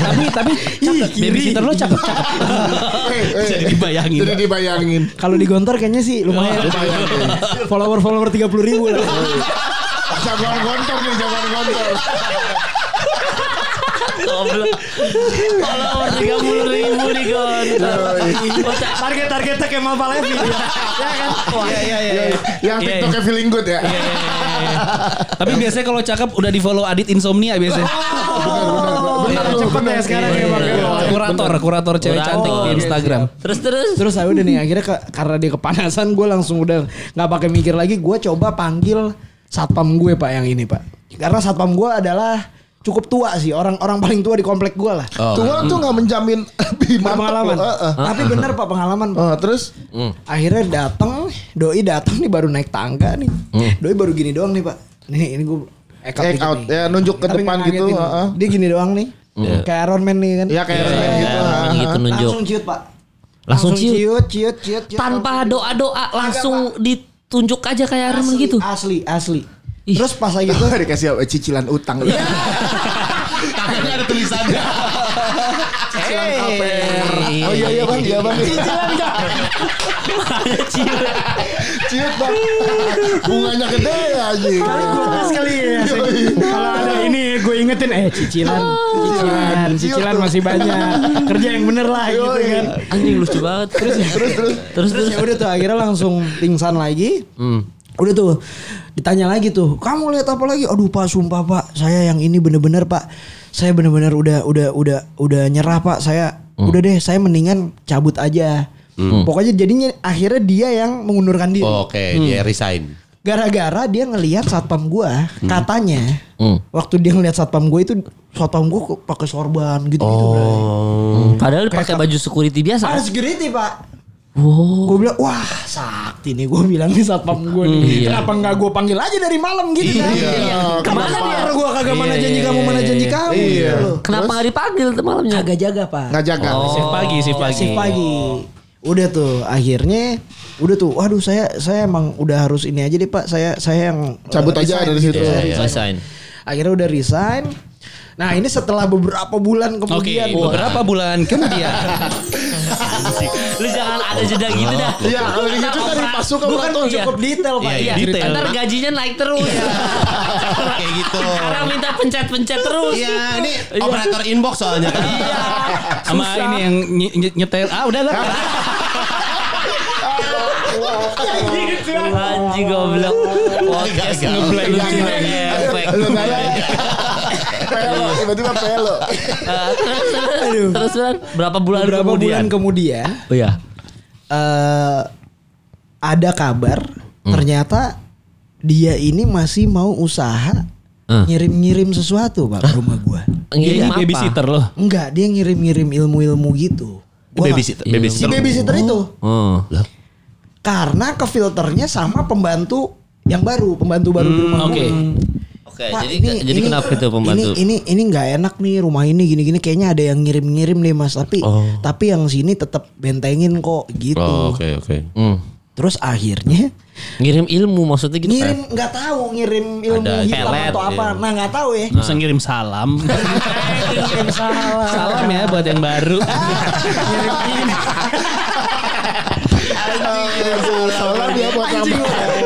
tapi tapi cakep. Babysitter lo cakep cakep. Jadi dibayangin.
Jadi dibayangin.
Kalau di Gontor kayaknya sih lumayan. Follower-follower 30 ribu lah.
Jagoan gontor nih, jagoan gontor.
Goblok. Follower tiga puluh ribu di konter.
Target-targetnya kayak Mal Palevi. ya kan? Wah,
Iya iya iya.
Yang,
Iya,
TikToknya feeling good ya.
Tapi biasanya kalau cakep udah di follow Adit Insomnia biasanya.
Benar benar benar lu,
cepet ya sekarang ya, Bang.
Iya.
Kurator, kurator cewek cantik di Instagram.
Terus terus.
Terus saya udah nih akhirnya karena dia kepanasan gue langsung udah nggak pakai mikir lagi gue coba panggil satpam gue pak yang ini pak karena satpam gue adalah cukup tua sih, orang-orang paling tua di komplek gua lah.
Oh.
Tua tuh nggak menjamin lebih mantap
Berpengalaman.
loh. Heeh.
Tapi bener Pak pengalaman. Pak.
Oh, terus
Akhirnya datang, doi datang nih baru naik tangga nih. Doi baru gini doang nih, Pak. Nih, ini
Take
dikit
out,
nih.
ya, nunjuk ke
Tapi
depan gitu,
ngagetin.
heeh.
Dia gini doang nih. Kayak Iron Man nih kan.
ya kayak Iron Man
Iya,
gitu. Heeh.
gitu nunjuk.
Langsung ciut, Pak.
Langsung ciut.
ciut, ciut, ciut, ciut.
Tanpa doa-doa langsung ditunjuk aja kayak Iron Man gitu.
Asli, asli.
Ih.
Terus pas lagi gitu
dikasih cicilan utang.
Iya.
Tangannya ada tulisannya.
Cicilan KPR. Oh iya iya bang, iya bang.
cicilan enggak?
Ciut.
Ciut bang. Bunganya gede aja.
Kali gue kali ya. Kalau ada ini gue ingetin eh cicilan, cicilan, cicilan masih banyak. Kerja yang bener lah gitu kan.
Anjing lucu banget. Terus
Terus terus.
terus
Terus
terus.
ya udah tuh akhirnya langsung pingsan lagi.
Hmm.
Udah tuh ditanya lagi tuh, kamu lihat apa lagi? Aduh pak, sumpah pak, saya yang ini bener-bener pak, saya bener-bener udah udah udah udah nyerah pak, saya udah deh, saya mendingan cabut aja. Pokoknya jadinya akhirnya dia yang mengundurkan diri.
Oke, dia resign.
Gara-gara dia ngelihat satpam gua, katanya
Hmm.
waktu dia ngelihat satpam gua itu satpam gua kok pakai sorban gitu-gitu.
Oh.
Padahal pakai baju security biasa.
Ah
kan?
security pak.
Wow.
Gue bilang wah sakti nih gue bilang nih satpam gue nih.
Iya.
Kenapa nggak gue panggil aja dari malam gitu kan?
Iya.
Ke mana
Kenapa?
biar gue kagak mana
Iya,
janji
iya,
kamu mana
iya,
janji
iya.
kamu
Iya.
gitu.
Kenapa nggak dipanggil tuh malamnya?
Agak jaga pak.
Nggak jaga.
Oh.
Shift pagi, shift pagi.
Shift pagi. Udah tuh akhirnya udah tuh waduh saya saya emang udah harus ini aja deh pak saya saya yang
Cabut
eh,
aja dari
gitu.
situ.
Iya,
resign.
resign.
Akhirnya udah resign. Nah ini setelah beberapa bulan
Oke,
kemudian
beberapa bulan kemudian.
Lu jangan ada jeda gitu dah.
Iya, kalau gitu kan masuk ke
kan
foto.
cukup detail pak.
Iya,
Iya,
Detail.
ntar gajinya naik terus.
Kayak gitu.
Sekarang minta pencet-pencet terus.
Iya, ini operator inbox soalnya kan.
Sama ini yang ny- ny- nyetel. Ah udah lah.
Anjing goblok. Podcast ngeblank.
Lu kayak pelo, tiba-tiba pelo.
Terus terus terus Bran. berapa bulan
Beberapa
kemudian?
bulan kemudian
Oh iya.
eh ada kabar ternyata dia ini masih mau usaha
Hmm.
ngirim-ngirim sesuatu pak ke rumah gua.
Ngirim apa?
babysitter loh.
Enggak, dia ngirim-ngirim ilmu-ilmu gitu. Gua
Babysitter,
nggak-
babysitter.
Si babysitter itu.
Oh.
Karena ke filternya sama pembantu yang baru, pembantu baru di rumah gua.
Oke.
Pak,
jadi jadi kenapa itu pembantu?
Ini ini ini nggak enak nih rumah ini gini-gini kayaknya ada yang ngirim-ngirim nih Mas, tapi
Oh.
tapi yang sini tetap bentengin kok gitu.
Oh, oke oke.
Hmm.
Terus akhirnya
Ngirim ilmu maksudnya gitu.
ngirim nggak tahu ngirim ilmu
Ada
hitam
pelet,
atau apa
iya.
nah nggak tahu ya
Bisa ngirim salam.
ngirim salah
salam ya buat yang baru.
ngirim
dia buat.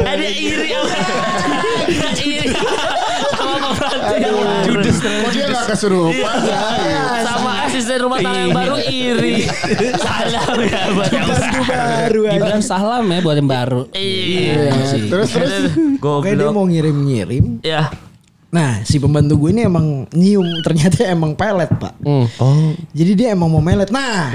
Ada iri apa? iri. Sama.
Judes
dia gak kesurupan ya?
Sama asisten rumah tangga yang baru iri. Salam ya buat yang
baru.
Gibran salam ya buat yang baru.
Iya.
Terus terus.
Oke dia
Goblok.
mau ngirim-ngirim
Ya.
Nah si pembantu gue ini emang nyium Ternyata emang pelet pak
Hmm.
Oh.
Jadi dia emang mau melet Nah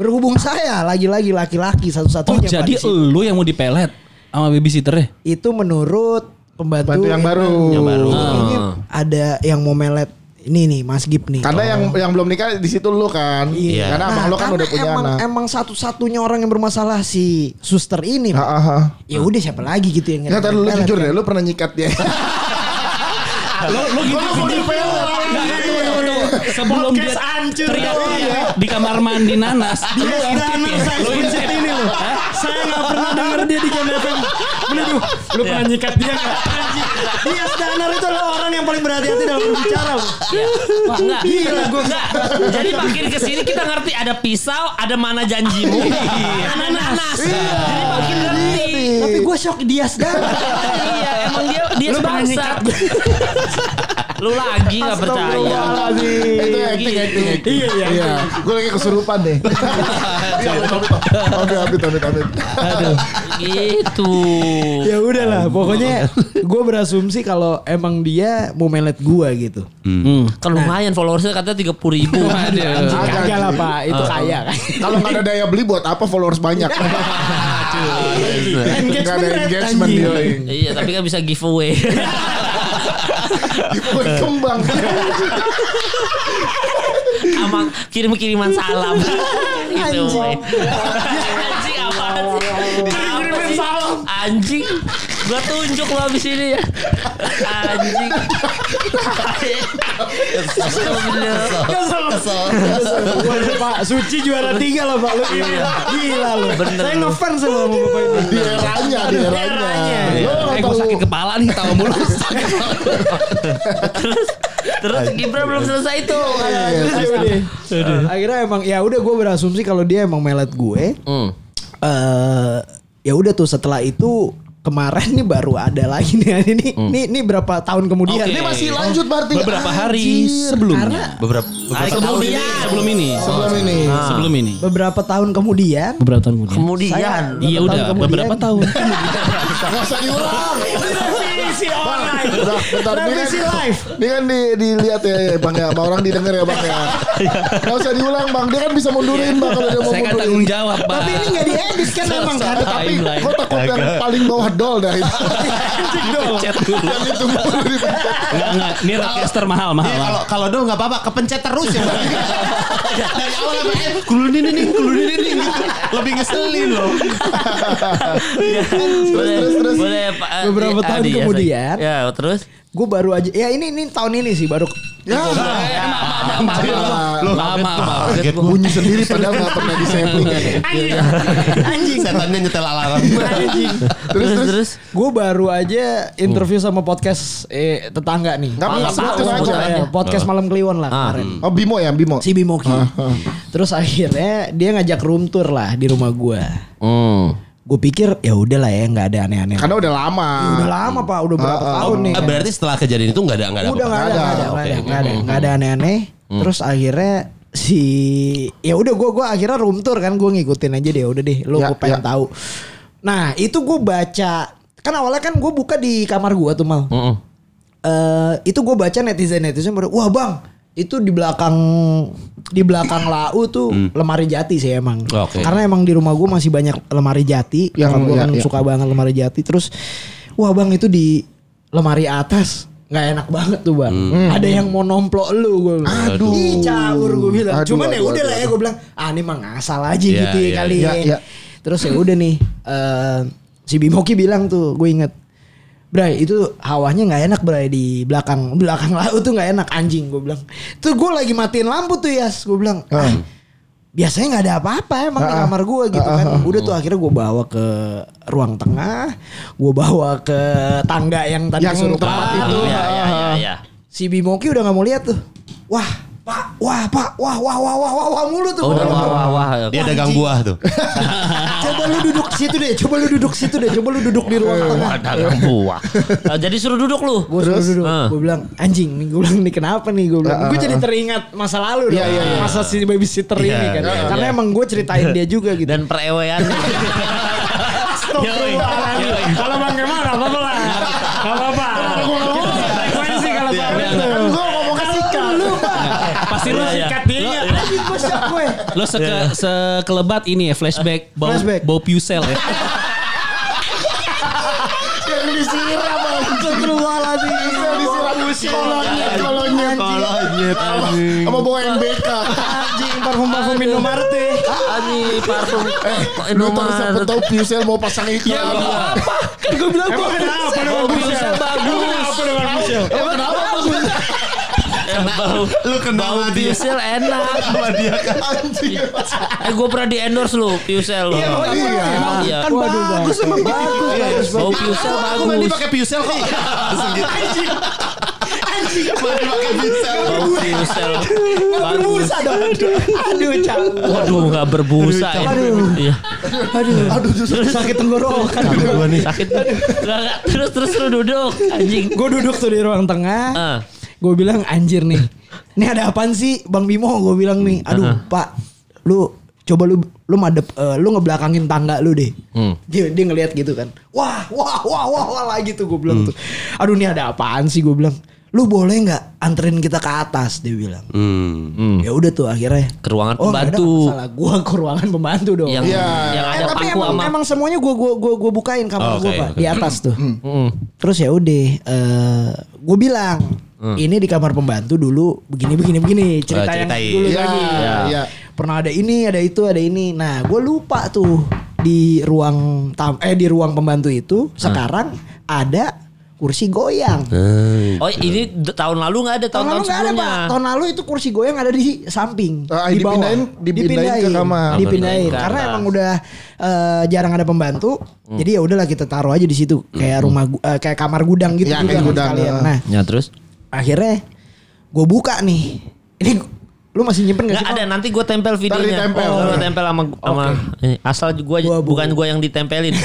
berhubung saya lagi-lagi laki-laki
Oh
satu-satunya Pak,
jadi lu yang mau dipelet sama babysitternya?
Itu menurut pembantu,
Pembantu yang baru.
Yang baru.
Kayaknya ada yang mau melet Ini nih Mas Gip nih
Karena yang yang belum nikah di situ lu kan.
Iya.
Karena abang lu kan
karena
udah punya
emang,
anak.
Emang satu-satunya orang yang bermasalah si suster ini. Pak.
Ah, ah.
Ya udah siapa lagi gitu yang
Ya tadi lu jujur
kan.
deh, lu pernah nyikat dia.
Lo lo gitu Sebelum dia teriak di kamar mandi nanas, lu intip ya? Lu intip
ini loh. Saya nggak pernah denger dia di Jam FM. Bener tuh. Lu pernah nyikat dia nggak? Anjing. Dia Danar itu adalah orang yang paling berhati-hati dalam berbicara. loh.
Wah, enggak.
Gila gue.
Enggak. Jadi makin ke sini kita ngerti ada pisau, ada mana janjimu, ada nanas. Jadi makin ngerti.
Tapi gue shock dia Danar.
Iya, emang dia dia sebangsa. Lu lagi nggak percaya.
Itu acting acting acting. Iya iya. Iya. Gue lagi kesurupan deh. Iya, Amit amit amit amit.
Aduh. Gitu.
ya udahlah, pokoknya gue berasumsi kalau emang dia mau melet gue gitu.
Hmm.
Kan lumayan followersnya katanya tiga puluh ribu.
Kagak lah pak, itu kaya kan.
Kalau nggak ada daya beli buat apa followers banyak? Engagement
anjing.
dia.
Iya, tapi kan bisa giveaway.
Di pohon kembang.
Sama kirim-kiriman salam. gitu, boy. Anjing apaan sih? Kirim-kiriman salam. Anjing. Gua tunjuk lo abis ini ya. Anjing. Astagfirullah.
Waduh, Pak Suci juara tiga loh Pak lu ini. Gila lu.
Bener
Saya
lu.
ngefans sama Bapak ini.
Di eranya, di eranya.
Eh gue sakit kepala nih tahu mulu.
Terus terus Gibran belum selesai tuh.
Ya. Akhirnya emang ya udah gue berasumsi kalau dia emang melet gue.
Hmm.
eh ya udah tuh setelah itu kemarin nih baru ada lagi nih ini ini ini berapa tahun kemudian
Oke.
Ini masih lanjut berarti.
Beberapa hari
Anjir.
sebelumnya.
Beberapa
Hari
beberapa tahun
kemudian.
ini.
Sebelum ini.
Sebelum ini.
Sebelum ini.
beberapa tahun kemudian
Beberapa tahun kemudian.
Kemudian
Iya
Beberapa
udah
tahun kemudian.
beberapa tahun.
Gak usah diulang.
revisi online
Bentar, bentar. Ini
revisi
kan,
live
ini kan di, dilihat ya, ya bang ya. Sama orang didengar ya bang ya. Gak usah diulang bang. Dia kan bisa mundurin bang kalau dia mau
Saya kan
mundurin.
tanggung jawab, Pak.
tapi ini nggak diedit kan emang kan
Tapi kok takut yang paling bawah dol dah itu.
Pencet dulu.
yang itu mulu dipencet.
Enggak enggak, ini roadcaster mahal mahal.
Iya
mahal.
kalau kalau dol nggak apa-apa, kepencet terus ya. Bang. Dari awal akhir, kulun ini kulun ini. Lebih ngeselin loh.
terus, terus, terus.
Boleh eh,
Beberapa
eh,
tahun
ya,
kemudian.
Ya, terus.
Gue baru aja ya ini ini tahun ini sih baru
Ya.
Maaf maaf.
Kaget gua.
bunyi sendiri padahal nggak pernah di sampling kan.
anjing
Setannya nyetel alarm.
Terus terus.
gue baru aja interview sama podcast eh, tetangga nih
sebutin aja.
podcast malam Kliwon lah
Ah.
kemarin
Oh Bimo ya Bimo.
si Bimoki
Ah, ah.
terus akhirnya dia ngajak room tour lah di rumah gue
Hmm.
Gue pikir ya udah lah ya nggak ada aneh-aneh
Karena udah lama.
Ya udah lama pak udah berapa
ah.
tahun nih
Eh, berarti setelah kejadian itu nggak ada nggak ada.
udah nggak ada
Nggak
ada nggak ada
Oke.
nggak ada nggak ada aneh-aneh terus akhirnya si ya udah gue gua akhirnya room tour kan gue ngikutin aja deh udah deh lo
Ya,
gue pengen
ya.
tahu nah itu gue baca kan awalnya kan gue buka di kamar gue tuh mal
Mm-mm.
Eh, itu gue baca netizen netizen baru wah bang itu di belakang di belakang lau tuh lemari jati sih emang
Oke.
karena emang di rumah gue masih banyak lemari jati
Yang-
gue
ya,
kan
ya.
suka banget lemari jati terus wah bang itu di lemari atas nggak enak banget tuh bang ada yang mau nomplok lu gue.
Aduh.
Ih, caur gue bilang
Aduh,
cuman ya udah lah ya gue bilang ah ini mah ngasal aja
Iya,
gitu ya
iya,
kali
iya.
ya
Iya, iya.
terus ya udah nih eh, si Bimoki bilang tuh gue inget Bray itu hawanya nggak enak Bray di belakang belakang laut tuh nggak enak anjing gue bilang. Tuh gue lagi matiin lampu tuh Yas gue bilang. "Ah, biasanya nggak ada apa-apa emang di
Ah,
kamar gue gitu
ah,
kan.
ah,
Udah tuh akhirnya gue bawa ke ruang tengah, gue bawa ke tangga yang tadi
Yang
suruh
tempat itu.
Ya, ya, ya, ya.
Si Bimoki udah nggak mau lihat tuh. Wah pak, wah pak, wah wah wah wah wah, wah mulu tuh.
Oh,
Gua-
wah wah wah.
Dia dagang buah tuh.
Coba lu duduk situ deh, coba lu duduk situ deh, coba lu duduk di ruang tengah.
Wah, dagang buah. Eh, Jadi suruh duduk lu.
Gue suruh duduk.
Ah.
Gue bilang anjing nih. Gue bilang nih kenapa nih. Gue bilang.
Ah,
Gue
ah,
jadi
ah.
teringat masa lalu dong.
Iya, iya, iya.
Masa si babysitter
Iya,
ini kan.
iya,
Karena
iya.
emang gue ceritain dia juga gitu.
Dan perewean.
Astagfirullahaladzim. Kalau bang Kemal gak apa-apa lah. Gak apa-apa. Frekuensi kalau
Iya,
soal
iya.
itu.
Kan gue ngomong ke sikat.
Lu pak.
Pasti lu
Iya, iya.
Sikat dia. Anjing gue shock gue.
Lo seke, sekelebat ini ya flashback bau
Flashback.
bau pusel ya.
Yang disiram
Astagfirullahaladzim.
Yang disiram Kolonyet Kolonyet
Kolonyet,
Sama bawa NBK
Anjing parfum-parfum Indomarte.
Ani parfum. Eh,
tahu siapa tahu Piusel mau pasang iklan
Kan gue bilang gue kenapa dengan Busel?
bagus.
Kenapa dengan Busel?
Emang kenapa
bau
Lu kenal
bau. Piusel enak.
Sama dia kan.
Anjing
Eh gue pernah di endorse lu Piusel lu.
Oh iya
Iya.
Kan bagus emang bagus.
Bau Piusel
Aku mandi
bagus.
pakai Piusel kok. Mandi pakai Piusel.
Bau Piusel bagus.
Berbusa dong. Aduh, cang.
Waduh nggak berbusa ya.
Aduh.
Iya.
Aduh. Aduh, sakit tenggorokan.
Gua nih.
Sakit. Terus terus lu duduk anjing.
Gue duduk tuh di ruang tengah. Gue bilang anjir nih. Ini ada apaan sih Bang Bimo gue bilang nih. Aduh pak. Lu coba lu lu madep eh, lu ngebelakangin tangga lu deh.
Hmm.
Dia, dia ngeliat gitu kan. Wah, wah, wah, wah, wah lagi tuh gue bilang tuh. Aduh ini ada apaan sih gue bilang. lu boleh nggak anterin kita ke atas dia bilang.
Hmm.
Ya udah tuh akhirnya.
Ke ruangan
Oh
pembantu.
masalah, gua ke ruangan pembantu dong.
Yang
Iya.
yang
Eh,
ada
tapi
pangku
emang,
sama
emang semuanya gua gua gua, gua bukain kamar
Oke,
gua pak
oke.
di atas tuh.
Mm.
Terus ya udah, eh gue bilang ini di kamar pembantu dulu begini begini begini cerita yang
ceritain.
dulu
Iya,
lagi.
iya.
Pernah ada ini, ada itu, ada ini. Nah, gue lupa tuh di ruang tam eh di ruang pembantu itu sekarang ada kursi goyang.
Oh ini tahun lalu nggak ada
Tahun
tahun-tahun
lalu nggak ada
sebelumnya.
pak. Tahun lalu itu kursi goyang ada di samping,
Ah,
di bawah.
dipindahin- dipindahin ke kamar.
Dipindahin. Karena emang udah eh, jarang ada pembantu. Jadi ya udahlah kita taruh aja di situ kayak rumah eh, kayak kamar gudang gitu
Iya,
juga
kayak gudang,
sekalian.
ah.
Nah
Ya terus?
Akhirnya gue buka nih. Ini lu masih nyimpen gak sih?
ada nanti gue tempel videonya.
ditempel.
Oh, gue tempel sama sama ini. asal gue bukan gue yang ditempelin.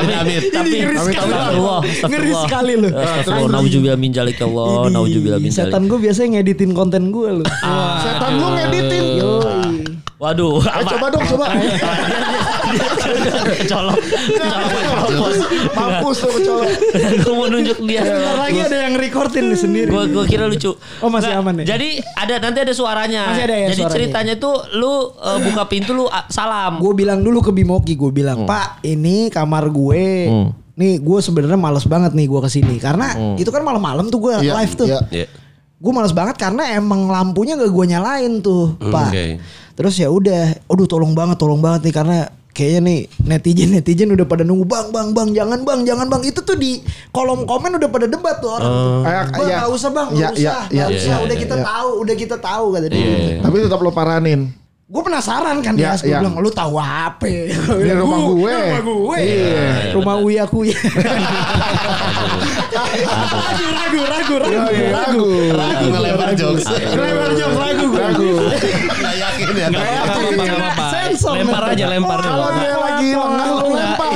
tapi tapi
Ini ngeri sekali.
astagfirullah,
Ngeri sekali lu.
Astagfirullah, nauzubillah min dzalik ya Allah,
Ini,
nauzubillah min.
Setan gue biasanya ngeditin konten gue lu.
Setan lu ngeditin.
Waduh,
Eh, coba dong, coba.
colok. Colok.
Mampus lu kecolok.
Gue mau nunjuk dia.
Bentar lagi ada yang recordin nih sendiri.
Gue gue kira lucu.
Oh, masih aman ya?
Jadi ada nanti ada suaranya.
Masih ada ya
Jadi
suaranya.
ceritanya tuh lu uh, buka pintu lu uh, salam.
Gue bilang dulu ke Bimoki, gue bilang Pak ini kamar gue.
Hmm.
Nih gue sebenarnya males banget nih gue ke sini karena itu kan malam-malam tuh gue
Iya,
live tuh.
iya.
Iya.
Gue males banget karena emang lampunya gak gue nyalain tuh, Pak.
oke.
Terus ya udah, aduh tolong banget, tolong banget nih karena kayaknya nih netizen netizen udah pada nunggu bang bang bang jangan bang jangan bang itu tuh di kolom komen udah pada debat tuh orang.
Kayak-
Bang
iya.
nggak usah bang nggak
iya,
usah
iya,
nggak usah
iya,
udah
iya,
kita
iya.
tahu udah kita tahu kata dia
Tapi tetap lo paranin.
Gue penasaran kan
Iya,
dia gue
iya.
bilang lu tahu apa
Ini rumah gue.
rumah gue
Iya.
rumah uya kuya ragu ragu ragu ragu
Iya,
ragu
Ragu ngelebar jokes.
Lebar jok ragu gue
Ragu.
Nggak yakin ya.
Nggak apa-apa.
Sensor
Lempar aja, lempar.
Kalau dia lagi lengah lempar.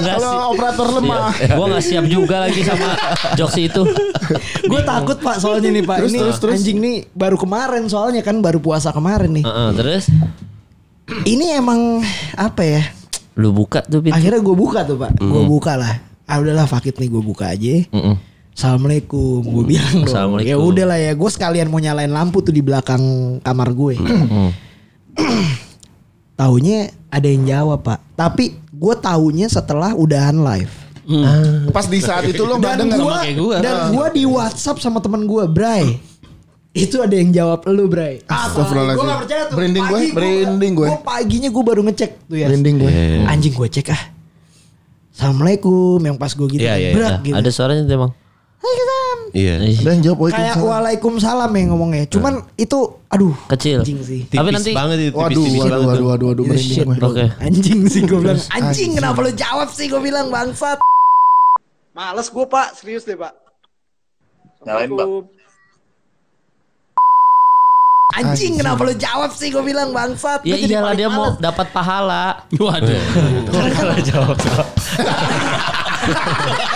Kalau operator lemah.
Gue gak siap juga lagi sama jokes itu.
gue takut pak soalnya nih pak.
Terus,
ini
terus, terus.
anjing nih baru kemarin soalnya kan baru puasa kemarin nih.
Heeh, terus?
Ini emang apa ya?
Lu buka tuh pintu.
akhirnya gue buka tuh pak. Gue buka lah. Ah udahlah fakit nih gue buka aja.
Mm-mm.
Assalamualaikum gue bilang dong.
Assalamualaikum.
ya udahlah ya gue sekalian mau nyalain lampu tuh di belakang kamar gue. Taunya ada yang jawab pak. Tapi gue taunya setelah udahan live
Pas di saat itu lo nggak
dan
denger.
gua,
kayak gua.
dan gua di WhatsApp sama temen gua Bray itu ada yang jawab lu Bray
Astagfirullahaladzim.
Gue gak percaya tuh
Merinding gue, merinding gue.
Gua paginya gue baru ngecek tuh ya
Merinding gue.
Anjing gue cek ah Assalamualaikum Yang pas gue gitu
Iya, iya,
Berat
Nah,
gitu
Ada suaranya tuh emang.
Waalaikumsalam.
Iya.
Ada yang jawab
Kayak
Waalaikumsalam.
Waalaikumsalam ya ngomongnya Cuman itu Aduh
Kecil.
Anjing sih
Tapi
Tipis
nanti
banget itu.
Waduh,
tipis-tipis
waduh,
banget
waduh,
tuh.
waduh, waduh,
You
merinding
shit.
Oke.
Anjing sih gue bilang Anjing
Anjing.
kenapa lu jawab sih Gue bilang bangsat Males gue pak Serius deh pak
Nyalain bang.
Anjing kenapa lu jawab sih Gue bilang bangsat
Ya iyalah dia mau dapat pahala.
Waduh.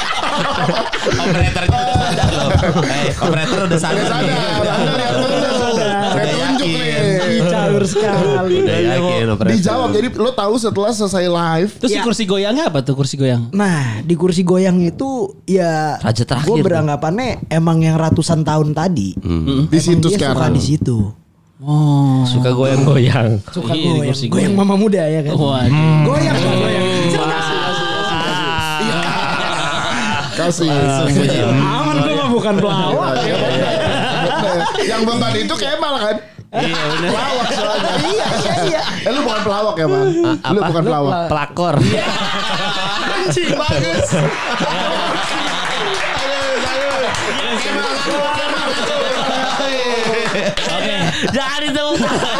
Operatornya udah sadar loh. Eh, operator udah sadar.
Sadar,
Udah
tunjuk
yakin.
nih.
Caur sekali
Udah yakin operator.
Dijawab jadi lo tahu setelah selesai live
Terus si
Ya.
kursi goyangnya apa tuh kursi goyang?
Nah di kursi goyang itu ya
Raja terakhir
Gue beranggapannya emang yang ratusan tahun tadi
di situ
dia suka
sekarang.
di situ
Oh.
Suka goyang-goyang.
Suka
Iya, di
goyang
kursi
Goyang mama muda ya kan
Waduh.
Goyang Pak, goyang
Kasih.
Aman gue mah bukan pelawak
Iya. Yang beban itu Kemal kan?
Iya benar.
Pelawak soalnya.
Iya iya iya
Eh lu bukan pelawak ya bang? Lu
apa?
bukan pelawak.
Pelakor.
Anjing bagus.
Oke.
Jangan ditepuk tangan.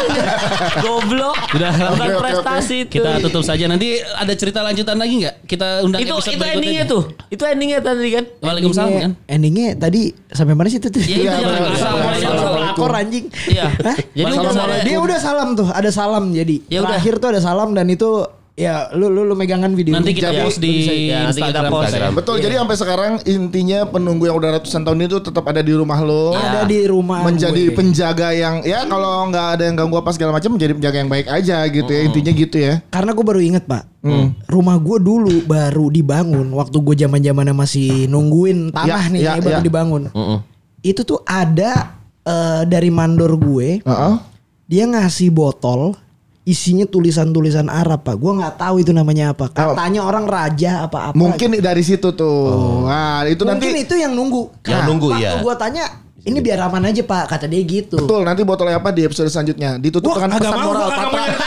Goblok.
Udah.
Bukan prestasi itu.
Kita tutup saja. Nanti ada cerita lanjutan lagi nggak? Kita undang
itu
episode
itu
berikutnya.
endingnya tuh. Itu endingnya tadi kan.
Waalaikumsalam kan?
Endingnya tadi sampai mana sih itu tuh?
Ya itu
Iya.
Assalamualaikum.
Assalamualaikum.
Pelakor anjing
Iya. Jadi udah
Dia udah salam tuh, ada salam jadi.
Ya udah.
Terakhir tuh ada salam dan itu Ya, lu lu, lu megangan video.
Nanti kita
Jadi-
post di
Ya, nanti kita
Instagram.
post.
Instagram.
Betul. Jadi sampai sekarang intinya penunggu yang udah ratusan tahun itu tetap ada di rumah lo.
Ada di rumah
menjadi
gue.
penjaga yang ya kalau nggak ada yang ganggu apa segala macam menjadi penjaga yang baik aja gitu ya intinya gitu ya
Karena gue baru inget pak, rumah gue dulu baru dibangun waktu gue zaman zamannya masih nungguin tanah
Ya,
nih
ya,
ini baru
ya.
dibangun. Itu tuh ada eh, dari mandor gue,
Heeh.
dia ngasih botol isinya tulisan-tulisan Arab pak. Gue nggak tahu itu namanya apa. Katanya orang raja apa apa.
mungkin dari situ tuh nah itu
mungkin
nanti
itu yang nunggu.
Yang nunggu,
waktu
iya.
gue tanya, ini biar aman aja pak, kata dia gitu.
betul nanti botolnya apa di episode selanjutnya ditutup
Wah,
dengan
agak
pesan
mau,
moral
gua agak mau
patra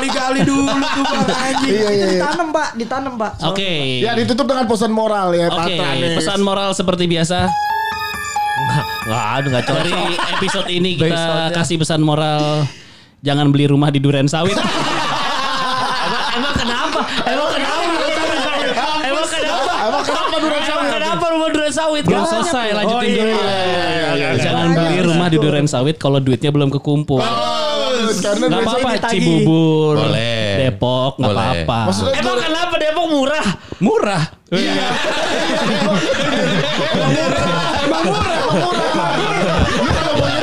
Kali-kali dulu tuh pak anjing.
Iya, iya, iya.
Ditanam pak, ditanam pak.
Oke.
ya ditutup dengan pesan moral ya patra nih
pesan moral seperti biasa.
Nggak ada nggak cocok.
Dari episode ini kita
Episode-nya.
kasih pesan moral jangan beli rumah di Duren Sawit.
Emang, emang kenapa? Emang kenapa? Emang kenapa?
emang kenapa Duren
Emang
Sawit?
kenapa rumah Duren Sawit?
Belum selesai,
Oh,
lanjutin
iya,
dulu.
iya, iya, iya.
Jangan beli rumah di Duren Sawit kalau duitnya belum kekumpul.
karena
Gak apa-apa. Cibubur,
Boleh.
Depok, gak apa-apa.
Emang kenapa Depok murah?
Murah.
Iya, iya.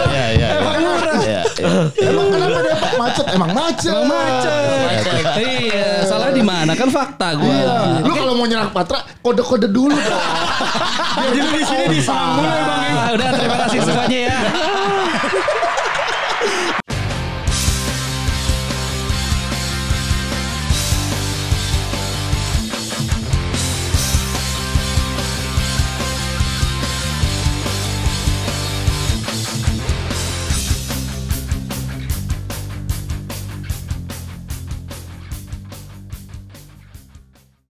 Iya, iya.
emang kenapa Depok macet emang macet emang macet
iya, salah di mana kan fakta gue.
Iya. Lu kalau mau nyerang Patra, kode-kode dulu dong.
Jadi di sini disambung ya bang. Udah terima kasih semuanya ya.